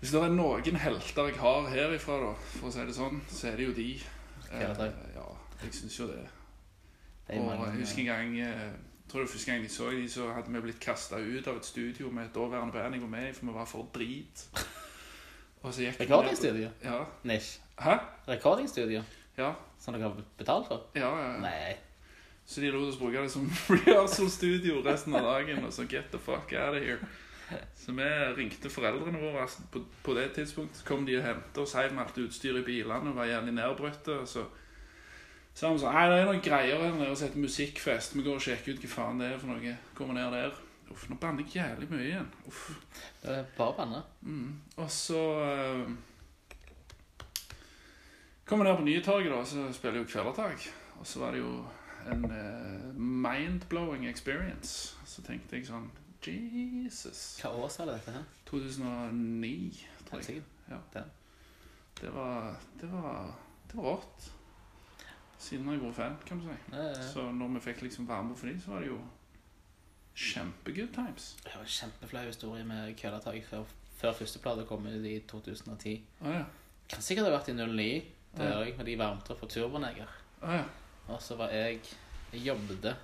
Hvis det er noen helter jeg har herifra, da, for å si det sånn, så er det jo de. Eh, ja, jeg syns jo det. Det Og mange, jeg husker en gang eh, tror det var første gang jeg så de, så hadde vi blitt kasta ut av et studio med et daværende band jeg var med i, for vi var for drit. Og så gikk ned- Ja. Nish. Hæ? Rekordingstudio? Ja. Som dere har betalt for? Ja, ja. Nei. Så de lot oss bruke det som rehearsal-studio resten av dagen. Og så get the fuck out of here. Så vi ringte foreldrene våre på, på det tidspunktet. Så kom de og hentet oss hjem med alt utstyret i bilene og var jævlig nedbrøtte. Og så sa de sånn Nei, det er noen greier her nede som heter Musikkfest. Vi går og sjekker ut hva faen det er for noe. Kommer ned der. Uff, nå banner jeg jævlig mye igjen. Uff. Det er bare banne. Mm. Og så uh, Kommer vi ned på Nytorget, da, så spiller jo Kvelertak. Og så var det jo en eh, mind-blowing experience. Så tenkte jeg sånn Jesus. Hva år sa det dette her? 2009, tror jeg. Ja. Det var, det var, det var rått. Siden jeg var fan, kan du si. Så når vi fikk liksom være med for dem, så var det jo kjempegood times. Det var en kjempeflau historie med køllatak før, før første plate kom ut i 2010. Å ja. Kan sikkert ha vært i 09, det gjør jeg, med de varmte på Turboneger. Å ja. Og så var jeg Jeg jobbet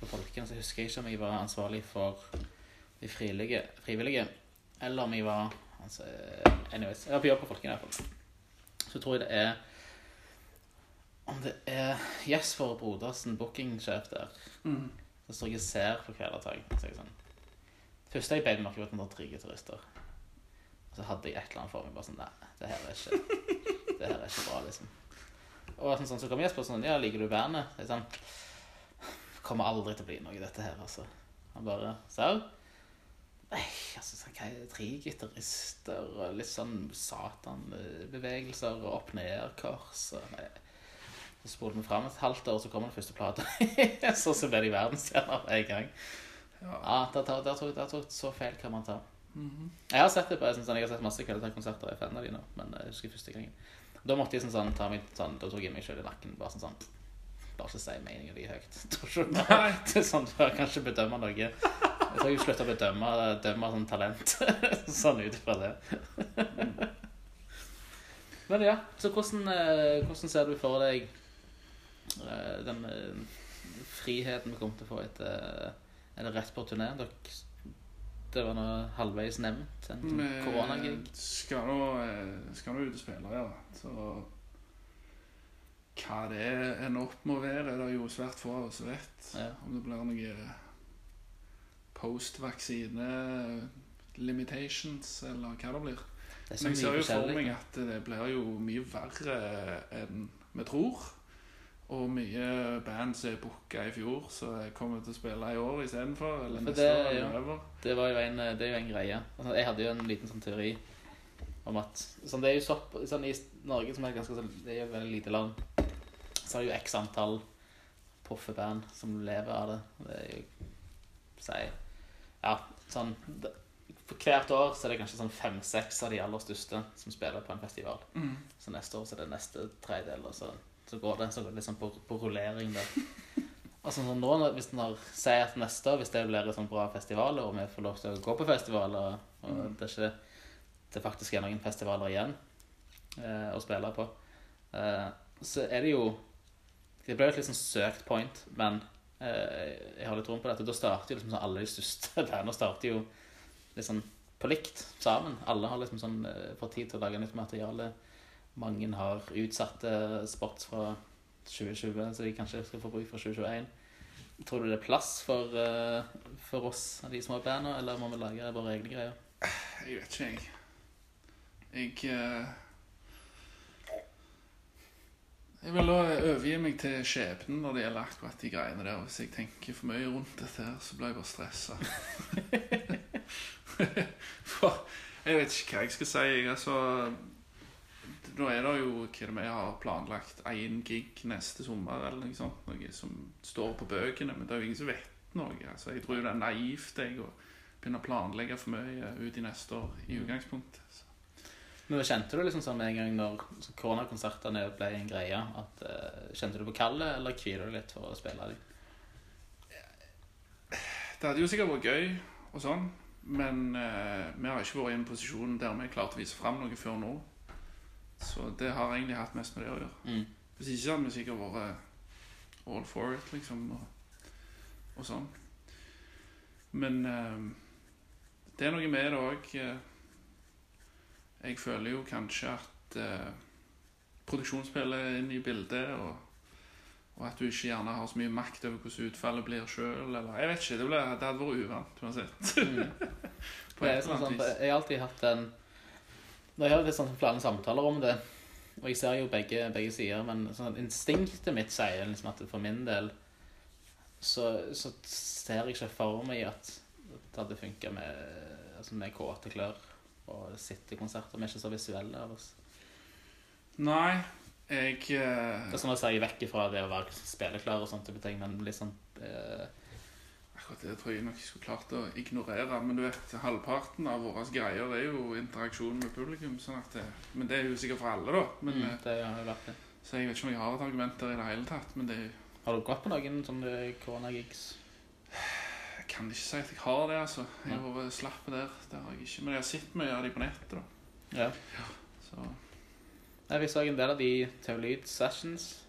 på Folken, så husker jeg ikke om jeg var ansvarlig for de frivillige, frivillige eller om jeg var altså, Anyways, jeg var på jobb på Folken i hvert fall. Så tror jeg det er Om det er Jesper Brodersen, bookingsjef der, Mm. så står jeg og ser på Kvelertak. Så jeg sånn Første jeg beit meg merke var at noen trygge turister. Og så hadde jeg et eller annet for meg. Bare sånn Nei, det her er ikke Det her er ikke bra, liksom. Og sånn, så kom Jesper sånn Ja, liker du bandet? Jeg sånn Kommer aldri til å bli noe, dette her, altså. Han bare Serr? Nei, altså sånn, hva er det? Tre gitarister og litt sånn satanbevegelser og opp-ned-kors og nei. Så spoler vi fram et halvt år, så kommer den første plata. så, så ble de verdensstjerner med en gang. ja. Ja, det har tok, der tok så feil kan man ta. Mhm. Jeg har sett det på, jeg, sånn, jeg har sett masse Kvelertak-konserter, jeg er fan av de nå, men jeg husker første gangen. Da måtte jeg sånn, sånn, ta meg, sånn, da tok jeg meg sjøl i nakken, bare sånn, sånn, bare ikke si meningen din høyt. Det er sånn, jeg kan ikke bedømme noe. Jeg tror jeg slutter å bedømme, dømme sånn talent, sånn ut fra det. Men ja, så hvordan, eh, hvordan ser du for deg eh, den eh, friheten vi kommer til å få etter Er det rett på turné? Dere, det var noe halvveis nevnt, en sånn koronagig. skal nå eh, skal nå ut og spille, ja. Så hva det ender opp med å være, er det jo svært få av oss vet. Ja. Om det blir noe post-vaksine limitations, eller hva det blir. Det Men jeg ser jo for meg at det blir jo mye verre enn vi tror. Og mye band som er booka i fjor, så jeg kommer til å spille i år istedenfor. Eller neste det- år. eller ja. Det, var jo en, det er jo en greie. Altså, jeg hadde jo en liten sånn teori om at sånn, Det er jo sopp, sånn, I Norge, som er ganske sånn, det er jo et veldig lite land, så er det jo x antall proffe band som lever av det. Det er jo si, Ja, sånn det, For hvert år så er det kanskje sånn fem-seks av de aller største som spiller på en festival. Mm. Så neste år så er det neste tredjedel, og så, så går det så går det liksom på, på rullering der. Altså sånn nå, hvis en sier at neste år, hvis det blir et sånn bra festival, og vi får lov til å gå på festivaler, og Mm. det er ikke det faktisk er noen festivaler igjen eh, å spille på, eh, så er det jo Det blir jo et litt sånn søkt point, men eh, jeg har litt troen på dette. Da starter jo liksom sånn alle de største bandene starter jo litt sånn på likt sammen. Alle har liksom sånn eh, fått tid til å lage nytt materiale. Mange har utsatte spots fra 2020, så de kanskje skal få bruk for 2021. Tror du det er plass for, eh, for oss, de små bandene, eller må vi lage våre egne greier? Jeg vet ikke, jeg. Jeg eh, Jeg vil da overgi meg til skjebnen når det gjelder akkurat de greiene der. Hvis jeg tenker for mye rundt dette her, så blir jeg bare stressa. For jeg vet ikke hva jeg skal si. Jeg, altså Nå er det jo hva det vi har planlagt én gig neste sommer, eller noe sånt. Noe som står på bøkene, men det er jo ingen som vet noe. Altså, jeg tror det er naivt jeg å begynne å planlegge for mye ut i neste år i utgangspunktet. Så. Men kjente du liksom sånn med en gang når koronakonsertene ble en greie, at uh, kjente du på kallet, eller kvier du litt for å spille dem? Det hadde jo sikkert vært gøy og sånn, men uh, vi har ikke vært i en posisjon der vi klarte klart å vise fram noe før nå. Så det har egentlig hatt mest med det å gjøre. Mm. Hvis ikke hadde vi sikkert vært all for it, liksom, og, og sånn. Men eh, det er noe med det òg. Jeg føler jo kanskje at eh, produksjonsspillet inn i bildet, og, og at du ikke gjerne har så mye makt over hvordan utfallet blir sjøl, eller Jeg vet ikke. Det, ble, det hadde vært uvant uansett. Mm. På et er eller sånn, annet vis. jeg har alltid hatt jeg har litt sånn flere samtaler om det, og jeg ser jo begge, begge sider, men sånn, instinktet mitt sier liksom at for min del så, så ser jeg ikke for meg at det hadde funka med, altså med kåte klør og sittekonserter. Vi er ikke så visuelle av oss. Nei, jeg uh... Det er sånn å si vekk ifra det å være spilleklar og sånt type ting, men litt sånn eh, Akkurat det tror jeg nok jeg skulle klart å ignorere. Men du vet, halvparten av våre greier er jo interaksjon med publikum. Sånn at det, men det er jo sikkert for alle, da. Men, mm, eh, Det har jo vært det. Så jeg vet ikke om jeg har et argument der i det hele tatt. Men det, er jo- Har du gått på noen sånne koronagigs? jeg kan ikke si at jeg har det, altså. Jeg har vært slapp der. Det har jeg ikke. Men jeg har sett mye av de på nettet, da. Ja. Så Jeg så en del av de Teolyd Sessions.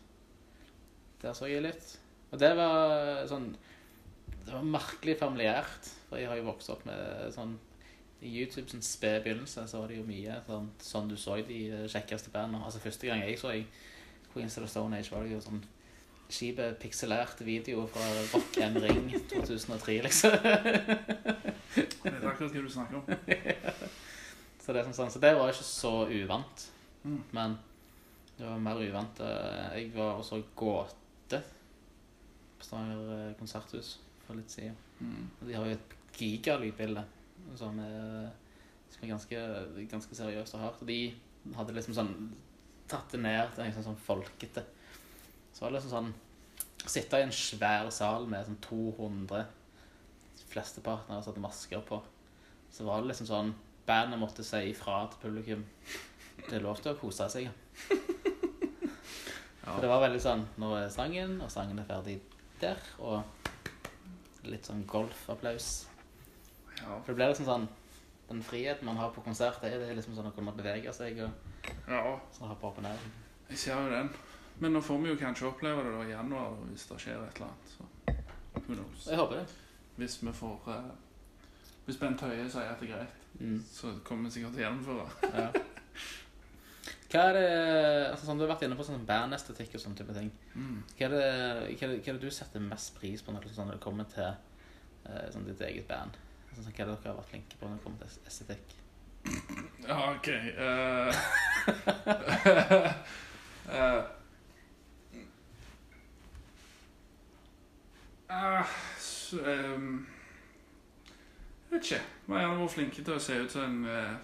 Der så jeg litt. Og det var sånn Det var merkelig familiært. For jeg har jo vokst opp med sånn I YouTube sin spede begynnelse så var det jo mye sånn, sånn du så de eh, kjekkeste bandene. Altså Første gang jeg så i Queens of the Stone Age, var det jo sånn kjipe pikselert video fra Rock and Ring 2003, liksom. jeg vet akkurat hva du snakker om. Så det, er sånn, så det var ikke så uvant. Mm. Men det var mer uvant. eh, Jeg var også Gåte på Stavanger eh, konserthus for litt siden. Mm. De har jo et gigalydbilde som er, som er ganske, ganske seriøst og hardt. Og de hadde liksom sånn tatt det ned til en sånn, sånn folkete. Så var det liksom sånn Sitte i en svær sal med sånn 200 Flesteparten hadde satt masker på. Så var det liksom sånn Bandet måtte si ifra til publikum. Det er lov til å kose seg. For det var veldig sånn Nå er sangen, og sangen er ferdig der. Og litt sånn golfapplaus. Ja. For det blir liksom sånn Den friheten man har på konsert, det er liksom sånn å kunne bevege seg og ja, sånn hoppe opp og ned. jeg ser jo den. Men nå får vi jo kanskje oppleve det da i januar hvis det skjer et eller annet. Så who knows. Jeg håper det. Hvis vi får uh, Hvis Bent Høie sier at det er greit, Mm. så kommer vi sikkert til å gjennomføre. Ja. Hva er det altså sånn, Du har vært inne på sånn bandestetikk og sånne type ting. Mm. Hva er, det, hva, er det, hva er det du setter mest pris på når, sånn, når det kommer til uh, sånn, ditt eget band? Altså, sånn, hva er det dere har vært flinke på når det kommer til estetikk? Ja, OK. uh... uh... så, ehm, Jeg vet ikke. Vi har gjerne vært flinke til å se ut som en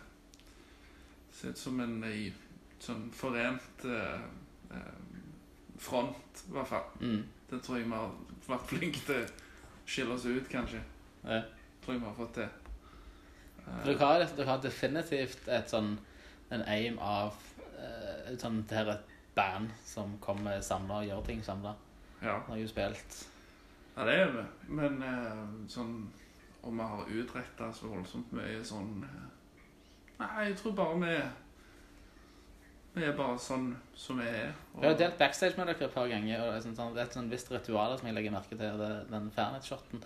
Se ut som en i, sånn forent eh, eh, front, i hvert fall. Mm. Det tror jeg vi har vært flinke til å skille oss ut, kanskje. Ja. Tror jeg vi har fått til. For dere har, dere har definitivt et sånn en aim av eh, sånn, Det her er et band som kommer samla og gjør ting samla. Ja. Har jo spilt Ja, det er vi. Men eh, sånn Om vi har utretta så voldsomt mye sånn Nei, jeg tror bare vi Vi er bare sånn som vi er. Vi har delt backstage med dere et par ganger, og det er sånn, sånn, det er et sånn visst ritual som jeg legger merke til. Det, den Fernet-shoten.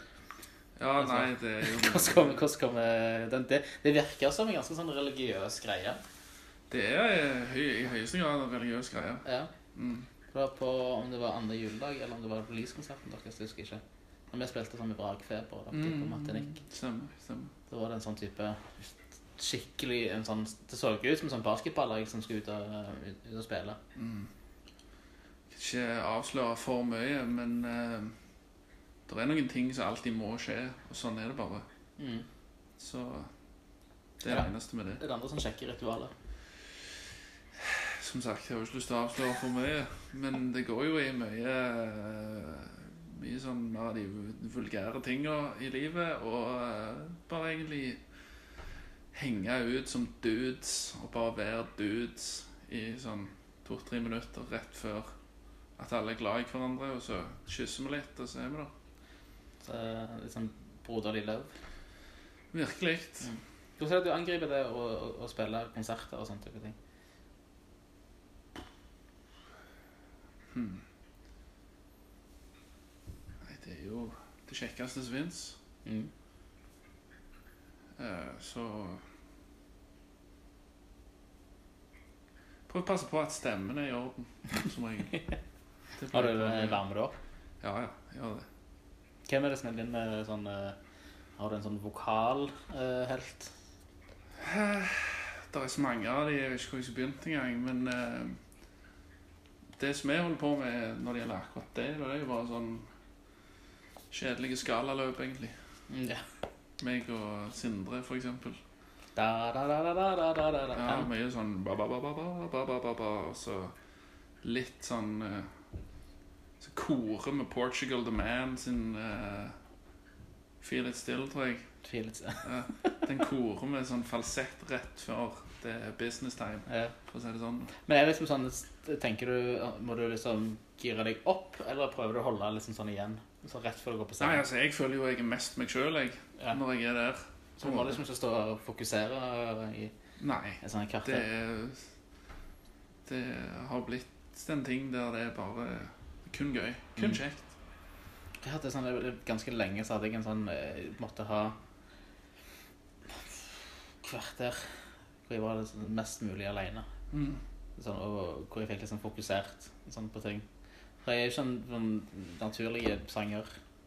Ja, nei, det er jo Hvordan kommer, hvordan det, det virker som en ganske sånn religiøs greie. Det er i høy, i høyeste grad en religiøs greie. Ja. Mm. Det var på, om det var andre juledag, eller om det var releasekonserten deres, jeg husker ikke. Når vi spilte sånn med Brakfeber og mm. på Martinique, Stemmer. stemmer. da var det en sånn type skikkelig en sånn, Det så ikke ut som en sånn basketballag som skulle ut og, ut, og spille. Mm. Ikke avsløre for mye, men uh, det er noen ting som alltid må skje, og sånn er det bare. Mm. Så det er det eneste med det. Det er det andre som sjekker ritualet. Som sagt, jeg har ikke lyst til å avsløre for mye, men det går jo i mye uh, Mye sånn av de vulgære tinga i livet, og uh, bare egentlig henge ut som dudes og bare være dudes i sånn to-tre minutter rett før at alle er glad i hverandre, og så kysser vi litt, og så er vi der. Så, litt sånn broderlig løv. Virkelig. Hvordan er det du angriper det å, å, å spille konserter og sånne type ting? Hmm. Nei, det er jo det kjekkeste som fins. Mm. Eh, så Prøv å passe på at stemmen er i orden, som regel. Har du eh, varme da? Ja, ja. Gjør det. Hvem er det som er din eh, sånn eh, Har du en sånn vokalhelt? Det er så mange av de, jeg vet ikke hvor jeg skal begynne engang, men eh, det som jeg holder på med når det gjelder akkurat det, det er jo bare sånn kjedelige skalaløp, egentlig. Mm, ja. Meg og Sindre, for eksempel. Da, da, da, da, da, da, da, da. Ja, mye sånn ba, ba, ba, ba, ba, ba, ba, ba, ba, og så litt sånn eh, Så korer med Portugal The Man sin eh, Feel It Still, tror jeg. Feel it. Ja, den korer med sånn falsett rett før det er business time, Ja. for å si det sånn. Men er det liksom sånn Tenker du Må du liksom gire deg opp, eller prøver du å holde liksom sånn igjen? Så rett før du går på Nei, scenen? altså, jeg føler jo jeg er mest meg sjøl, jeg, Ja. når jeg er der. Så du må liksom ikke stå og fokusere i Nei. et sånt Det kvarter? er Det har blitt en ting der det er bare kun gøy. Kun Mm. kjekt. Jeg hadde sånn, det- det- Ganske lenge så hadde jeg en sånn eh, Måtte ha kvarter hvor jeg var liksom mest mulig alene. Mm. Sånn, og hvor jeg fikk liksom fokusert sånn, på ting. For jeg er jo ikke en sånn naturlig sanger.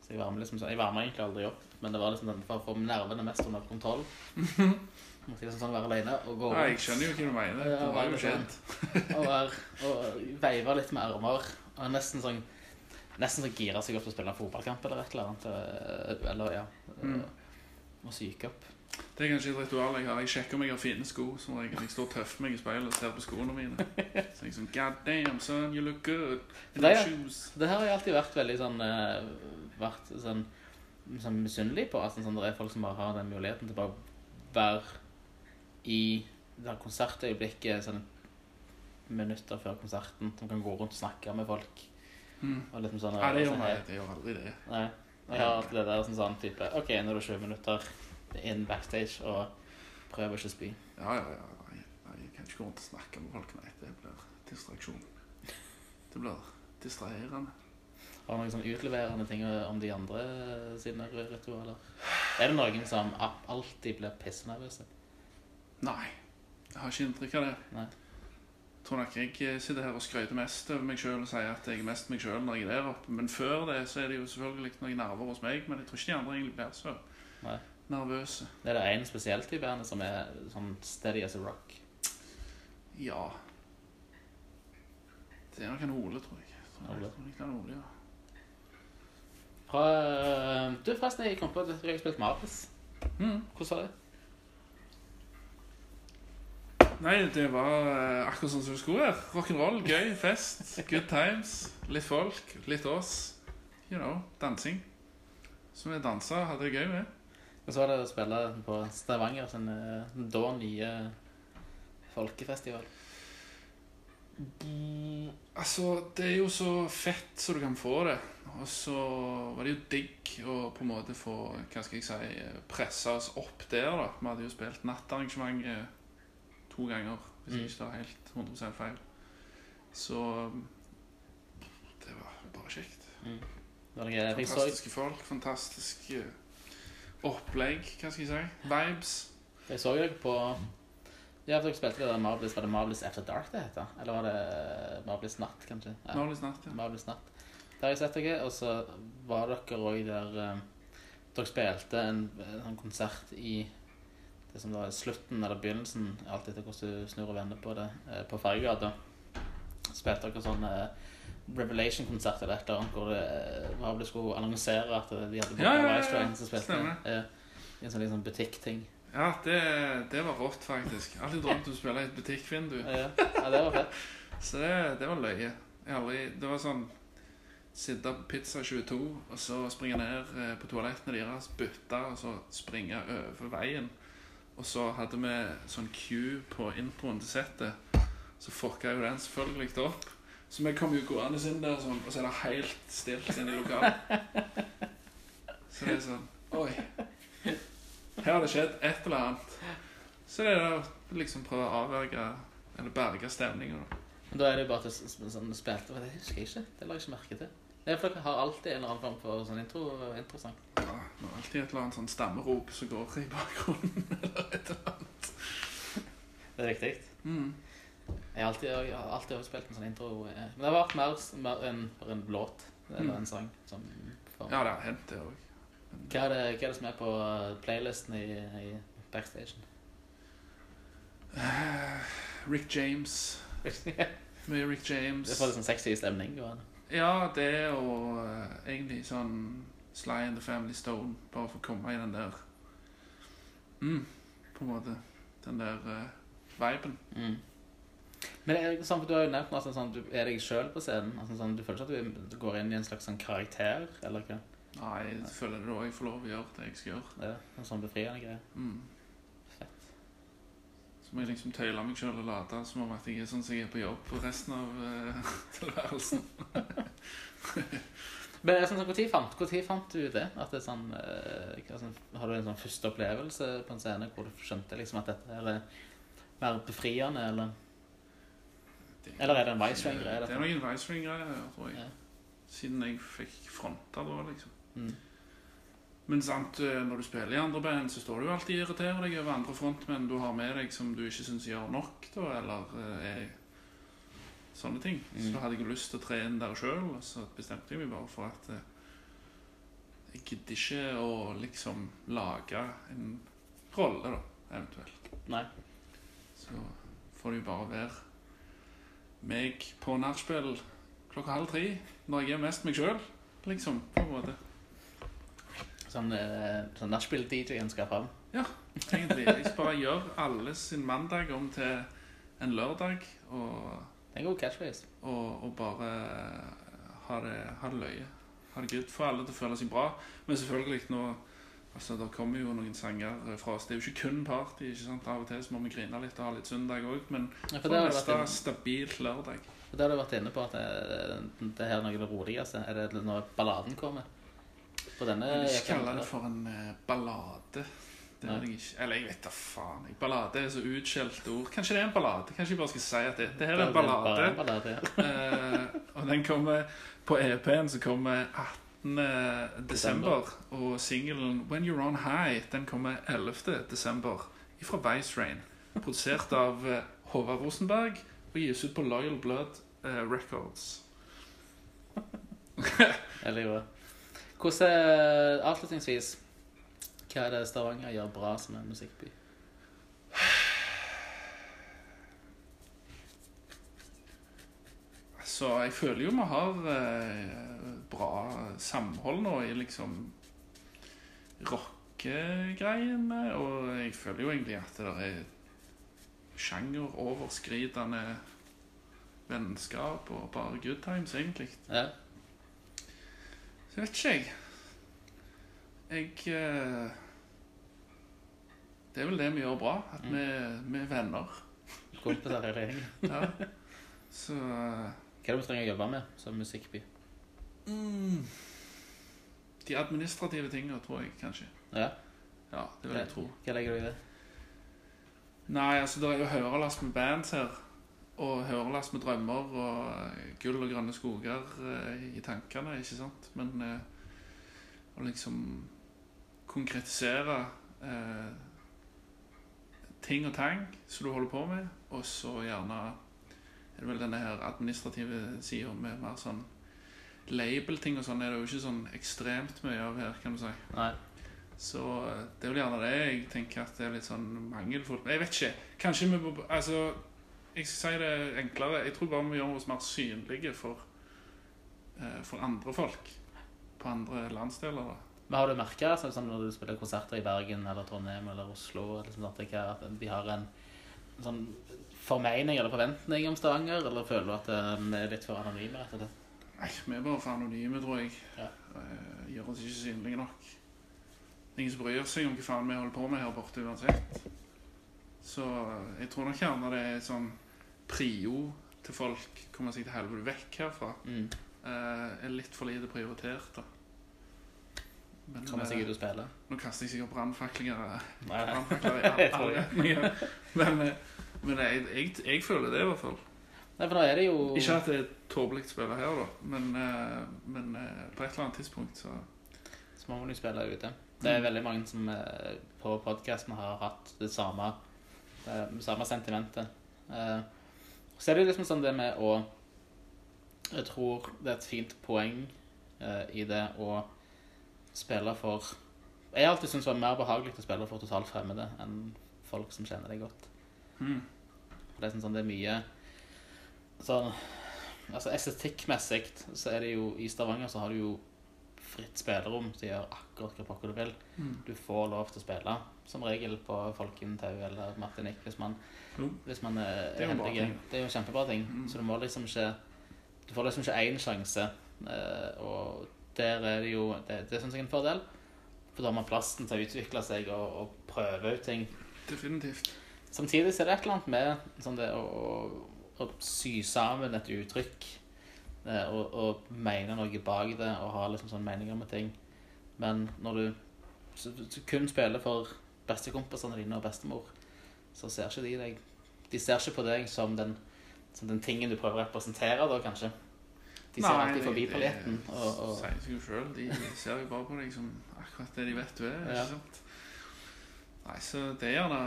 Så jeg varmer liksom sånn Jeg varmer egentlig aldri opp, men det var liksom sånn, for å få nervene mest under kontroll. Måtte jeg liksom sånn være alene og gå Nei, jeg skjønner jo hva du mener. Ja, Det var jo kjent. og, være, og veive litt med armer. Og nesten sånn Nesten så gira seg opp til å spille en fotballkamp eller et eller annet. eh, Eller, ja. Mm. Og syke opp. Det er kanskje et ritual jeg har. Jeg sjekker om jeg har fine sko. Som regel. Jeg står og tøffer meg i speilet og ser på skoene mine. Så jeg er sånn God damn, son, you look good. In Det er- shoes. Det her har jeg alltid vært veldig sånn eh, Vært sånn, sånn misunnelig på. At sånn, det er folk som bare har den muligheten til bare være i det her konsertøyeblikket sånn minutter før konserten. Som kan gå rundt og snakke med folk. Mm. Og liksom sånn, Nei, det gjør sånn, gjør aldri det. Nei. Jeg har alltid det der sånn, sånn type OK, nå er det 20 minutter inn backstage, og prøv å ikke spy. Ja, ja, ja. Nei, nei, jeg kan ikke gå rundt og snakke med folk. Nei, det blir distraksjon. Det blir distraherende. Har du noen sånn utleverende ting om de andre sine ritualer? Er det noen som alltid blir pissnervøse? Nei, jeg har ikke inntrykk av det. Nei. Jeg tror nok jeg sitter her og skryter mest over meg sjøl og sier at jeg er mest meg sjøl når jeg er der oppe. Men før det så er det jo selvfølgelig noen nerver hos meg, men jeg tror ikke de andre egentlig blir så Nei. Nervøse. Er det en spesiell type band som er sånn steady as a rock? Ja. Det er nok en Ole, tror jeg. Jeg tror jeg det er en Ole, ja. Fra, du, forresten, jeg kom på at jeg har spilt Marbles. Mm. Hvordan var det? Nei, det var eh, akkurat sånn som det skulle være. Rock'n'roll, gøy, fest, good times. Litt folk, litt oss. You know, dansing. Som vi dansa, hadde det gøy med. Hvordan var det å spille på Stavanger, sin eh, da nye folkefestival? Altså, det er jo så fett så du kan få det. Og så var det jo digg å på en måte få hva skal jeg si, pressa oss opp der. da. Vi hadde jo spilt nattarrangement eh, to ganger, hvis jeg Mm. ikke tar helt 100% feil. Så det var bare kjekt. Det jeg så, Fantastiske folk, fantastisk eh, opplegg, hva skal jeg si. Vibes. jeg så deg på Ja, for dere spilte det der Marbles. Var det Marbles After Dark det heter? Eller var det Marbles Natt, kanskje? Ja. Nå Natt, ja. Marbles Natt. Der har jeg sett dere, og så var dere òg der eh, Dere spilte en, en konsert i det som da er slutten eller begynnelsen, alt etter hvordan du snur og vender på det, eh, på Ferjegata. Spilte dere sånn Revelation-konsert eller et eller annet hvor det eh, Marbles skulle annonsere at de hadde Ja, ja. Rise Train, så spilte eh, i en sånn liksom butikkting. Ja, det, det var rått, faktisk. Alltid drømt om å spille i et butikkvindu. Ja, ja, det var fett. Så det, det var løye. Jeg aldri, det var sånn Sitte på Pizza 22, og så springe ned eh, på toalettene deres, bytte, og så springe over veien. Og så hadde vi sånn Q på introen til settet. Så fucka jo den selvfølgelig opp. Så vi kom jo gående inn der, sånn, og så er det helt stilt inne i lokalet. Så det er sånn Oi. Her har det skjedd et eller annet. Så det er det å liksom prøve å avverge eller berge stemninga. da. Er det jo bare til sånn, spilte Det husker jeg ikke. Det la jeg ikke merke til. Det er for dere har alltid en eller annen form for sånn intro, introsang. Ja, det er alltid et eller annet sånn stammerop som går i bakgrunnen. eller et eller annet. Det er riktig. Mm. Jeg har alltid, jeg har alltid spilt en sånn intro. eh, Men det har vært mer, mer bare en låt eller Mm. en sang. Som for, Ja, det har hendt, det òg. hva, er det, hva er det som er på eh, playlisten i, i backstagen? Rick James. det Mye Rick James. får litt sånn sexy stemning. jo, han. Ja, det og eh, egentlig sånn Sly and the Family Stone. Bare for å komme i den der mm, På en måte. Den der uh, viben. Mm. Men er sånn, for du har jo nevnt noe sånn, du er deg sjøl på scenen. Altså, sånn, du føler ikke at du går inn i en slags sånn karakter, eller hva? Nei, jeg føler det da jeg får lov å gjøre det jeg skal gjøre. Er en sånn befriende greie. Mm. Fett. Så må jeg liksom tøyle meg sjøl og late som om at jeg er sånn som jeg er på jobb på resten av uh, tilværelsen. Men sånn, Når fant, hvor tid fant du det? At det er sånn, uh, Har du en sånn første opplevelse på en scene hvor du skjønte liksom at dette er mer befriende, eller? Eller er det en Vice-greie? Det er noen Vice-greier, tror jeg. Ja. Siden jeg fikk fronta da, liksom. Mm. Men sant, eh, når du spiller i andre band, så står du jo alltid og irriterer deg over andre frontmenn du har med deg som du ikke syns gjør nok, da, eller eh, er sånne ting. Mm. Så hadde jeg lyst til å tre inn der sjøl, og så bestemte jeg meg bare for at eh, jeg gidder ikke å liksom lage en rolle, da, eventuelt. Nei. Så får det jo bare være meg på nachspiel klokka halv tre, når jeg er mest meg sjøl, liksom, på en måte. Sånn, eh, sånn nachspiel-DJ-en skal fram. egentlig. Jeg skal bare gjøre alle sin mandag om til en lørdag, og, Det er en god catchphrase. og, og bare ha det, ha det løye. Ha det good. Få alle til å føle seg bra. Men selvfølgelig nå Altså, Det kommer jo noen sanger fra oss. Det er jo ikke kun party. ikke sant? Av og til så må vi grine litt og ha litt søndag òg, men Ja, for det meste stabilt lørdag. for det har du vært inne på at det, det her er noe av det roligste. Er det når balladen kommer? På denne Jeg vil ikke kalle det for en eh, ballade. Det er jeg ikke. Eller jeg vet da faen. Jeg. Ballade er så utskjelt ord. Kanskje det er en ballade? Kanskje jeg bare skal si at det, det her er en ballade. en ballade, ja. uh, og den kommer på EP-en så kommer 18. desember. Og singelen 'When You're On High' den kommer 11. desember fra Vice Rain. Produsert av eh, Håvard Rosenberg og gis ut på Loyal Blood eh, Records. Jeg jo. Hvordan er, avslutningsvis, hva er det Stavanger gjør bra som en musikkby? Så jeg føler jo vi har eh, bra samhold nå i liksom rockegreiene. Og jeg føler jo egentlig at det der er sjangeroverskridende vennskap og bare good times, egentlig. Ja. Så vet ikke, jeg. Jeg eh, Det er vel det vi gjør bra. At Mm. vi, vi er venner. Kompiser i regjeringen. Ja. Så eh, Hva er det vi trenger å jobbe med som musikkby? Mm. De administrative tingene, tror jeg kanskje. Ja, Ja, det vil jeg tro. hva legger du i det? Nei, altså det er jo hørelast med bands her. Og hørelast med drømmer og gull og grønne skoger eh, i tankene, ikke sant? Men eh, å liksom konkretisere eh, ting og tang som du holder på med, og så gjerne er det vel denne her administrative sida med mer sånn label-ting og sånn er det jo ikke sånn ekstremt mye av her, kan du si. Nei. Så eh, det er vel gjerne det jeg tenker at det er litt sånn mangelfullt. Jeg vet ikke. Kanskje vi må Altså, jeg skal si det enklere. Jeg tror bare vi gjør oss mer synlige for, eh, for andre folk. På andre landsdeler. da. Men har du merka sånn, sånn når du spiller konserter i Bergen eller Trondheim eller Oslo liksom, at de har en sånn formening eller forventning om Stavanger, eller føler du at eh, vi er litt for anonyme? rett og slett? Nei, vi er bare for anonyme, tror jeg. Ja. Eh, Gjør oss ikke synlige nok. Det er ingen som bryr seg om hva faen vi holder på med her borte uansett. Så jeg tror nok gjerne det er sånn prio til folk kommer seg til helvete vekk herfra. Mm. eh, er litt for lite prioritert, da. Men Kommer seg eh, ut og spille. nå kaster jeg sikkert brannfaklinger i alle retninger. Men, eh, men jeg, jeg, jeg føler det, i hvert fall. Nei, for da er det jo Ikke at det er et tåpelig spill her, da, men, eh, men eh, på et eller annet tidspunkt så Så må man jo spille ute. Det er veldig mange som eh, på podkasten har hatt det samme, det samme sentimentet. Så er det liksom sånn det med å Jeg tror det er et fint poeng i det å spille for Jeg har alltid syntes det var mer behagelig å spille for totalt fremmede enn folk som kjenner deg godt. Mm. For det er sånn, det er mye sånn Altså estetikkmessig så er det jo I Stavanger så har du jo fritt spillerom å gjøre akkurat hva pokker du vil. Mm. Du får lov til å spille, som regel på Folkentau eller Martinique hvis man, mm. hvis man er, Det er heldig. Det er jo kjempebra ting. Mm. Så du må liksom ikke Du får liksom ikke én sjanse, eh, og der er det jo Det, det syns jeg er en fordel. For da har man plassen til å utvikle seg og, og prøve ut ting. Definitivt. Samtidig så er det et eller annet med sånn det å, å, å sy sammen et uttrykk og, og mene noe bak det og ha liksom sånn meninger med ting. Men når du kun spiller for bestekompisene dine og bestemor, så ser ikke de deg De ser ikke på deg som den, som den tingen du prøver å representere, da, kanskje. De ser alltid forbi paljetten. Og, og, sier seg jo sjøl. De ser jo bare på deg som akkurat det de vet du er. Ja. ikke sant? Nei, så det er gjerne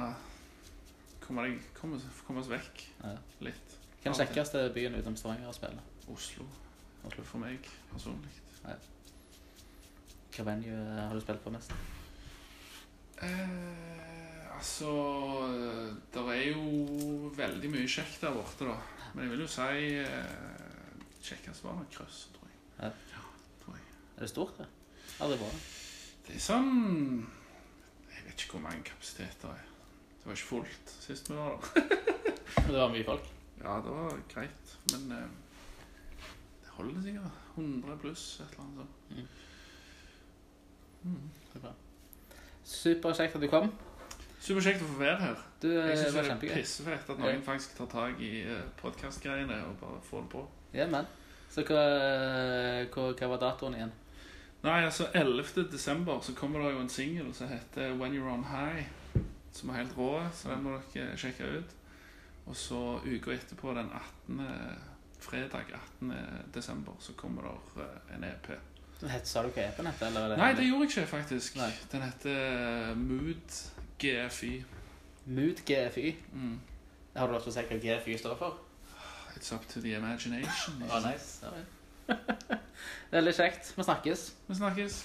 komme, deg, komme, komme oss vekk Ja. litt. Hva er den kjekkeste byen utenom Stavanger å spille? Oslo. Oslo for meg personlig. Hva venue eh, har du spilt på mest? Eh, altså Det er jo veldig mye kjekt der borte, da. Men jeg vil jo si eh, kjekkest var nok Krøss, tror jeg. Ja. tror jeg. Er det stort, det? Aldri vært. Det er sånn Jeg vet ikke hvor mange kapasiteter det er. Det var ikke fullt sist vi var der. Det var mye folk. Ja, det var greit, men eh, det holder sikkert. 100 pluss, et eller annet sånt. Mm. Mm. Det er bra. Superkjekt at du kom. Superkjekt å få være her. Du, Jeg det syns det er pissefett at noen faktisk tar tak i podkastgreiene og bare får det på. Ja, men. Så hva, hva, hva var datoen igjen? Nei, altså 11. desember så kommer det jo en singel som heter When You're On High. Som er helt rå, så den må dere sjekke ut. Og så uka etterpå, den 18. fredag 18. desember, så kommer det eh, en EP. Het- Sa du hva EP-en het? det Nei, det gjorde jeg ikke, faktisk. Nei. Den heter Mood GFY. Mood GFY. Mm. Har du lov til å si hva GFY står for? It's up to the imagination. oh, nice. Ja, vel. Veldig kjekt. Vi snakkes. Vi snakkes.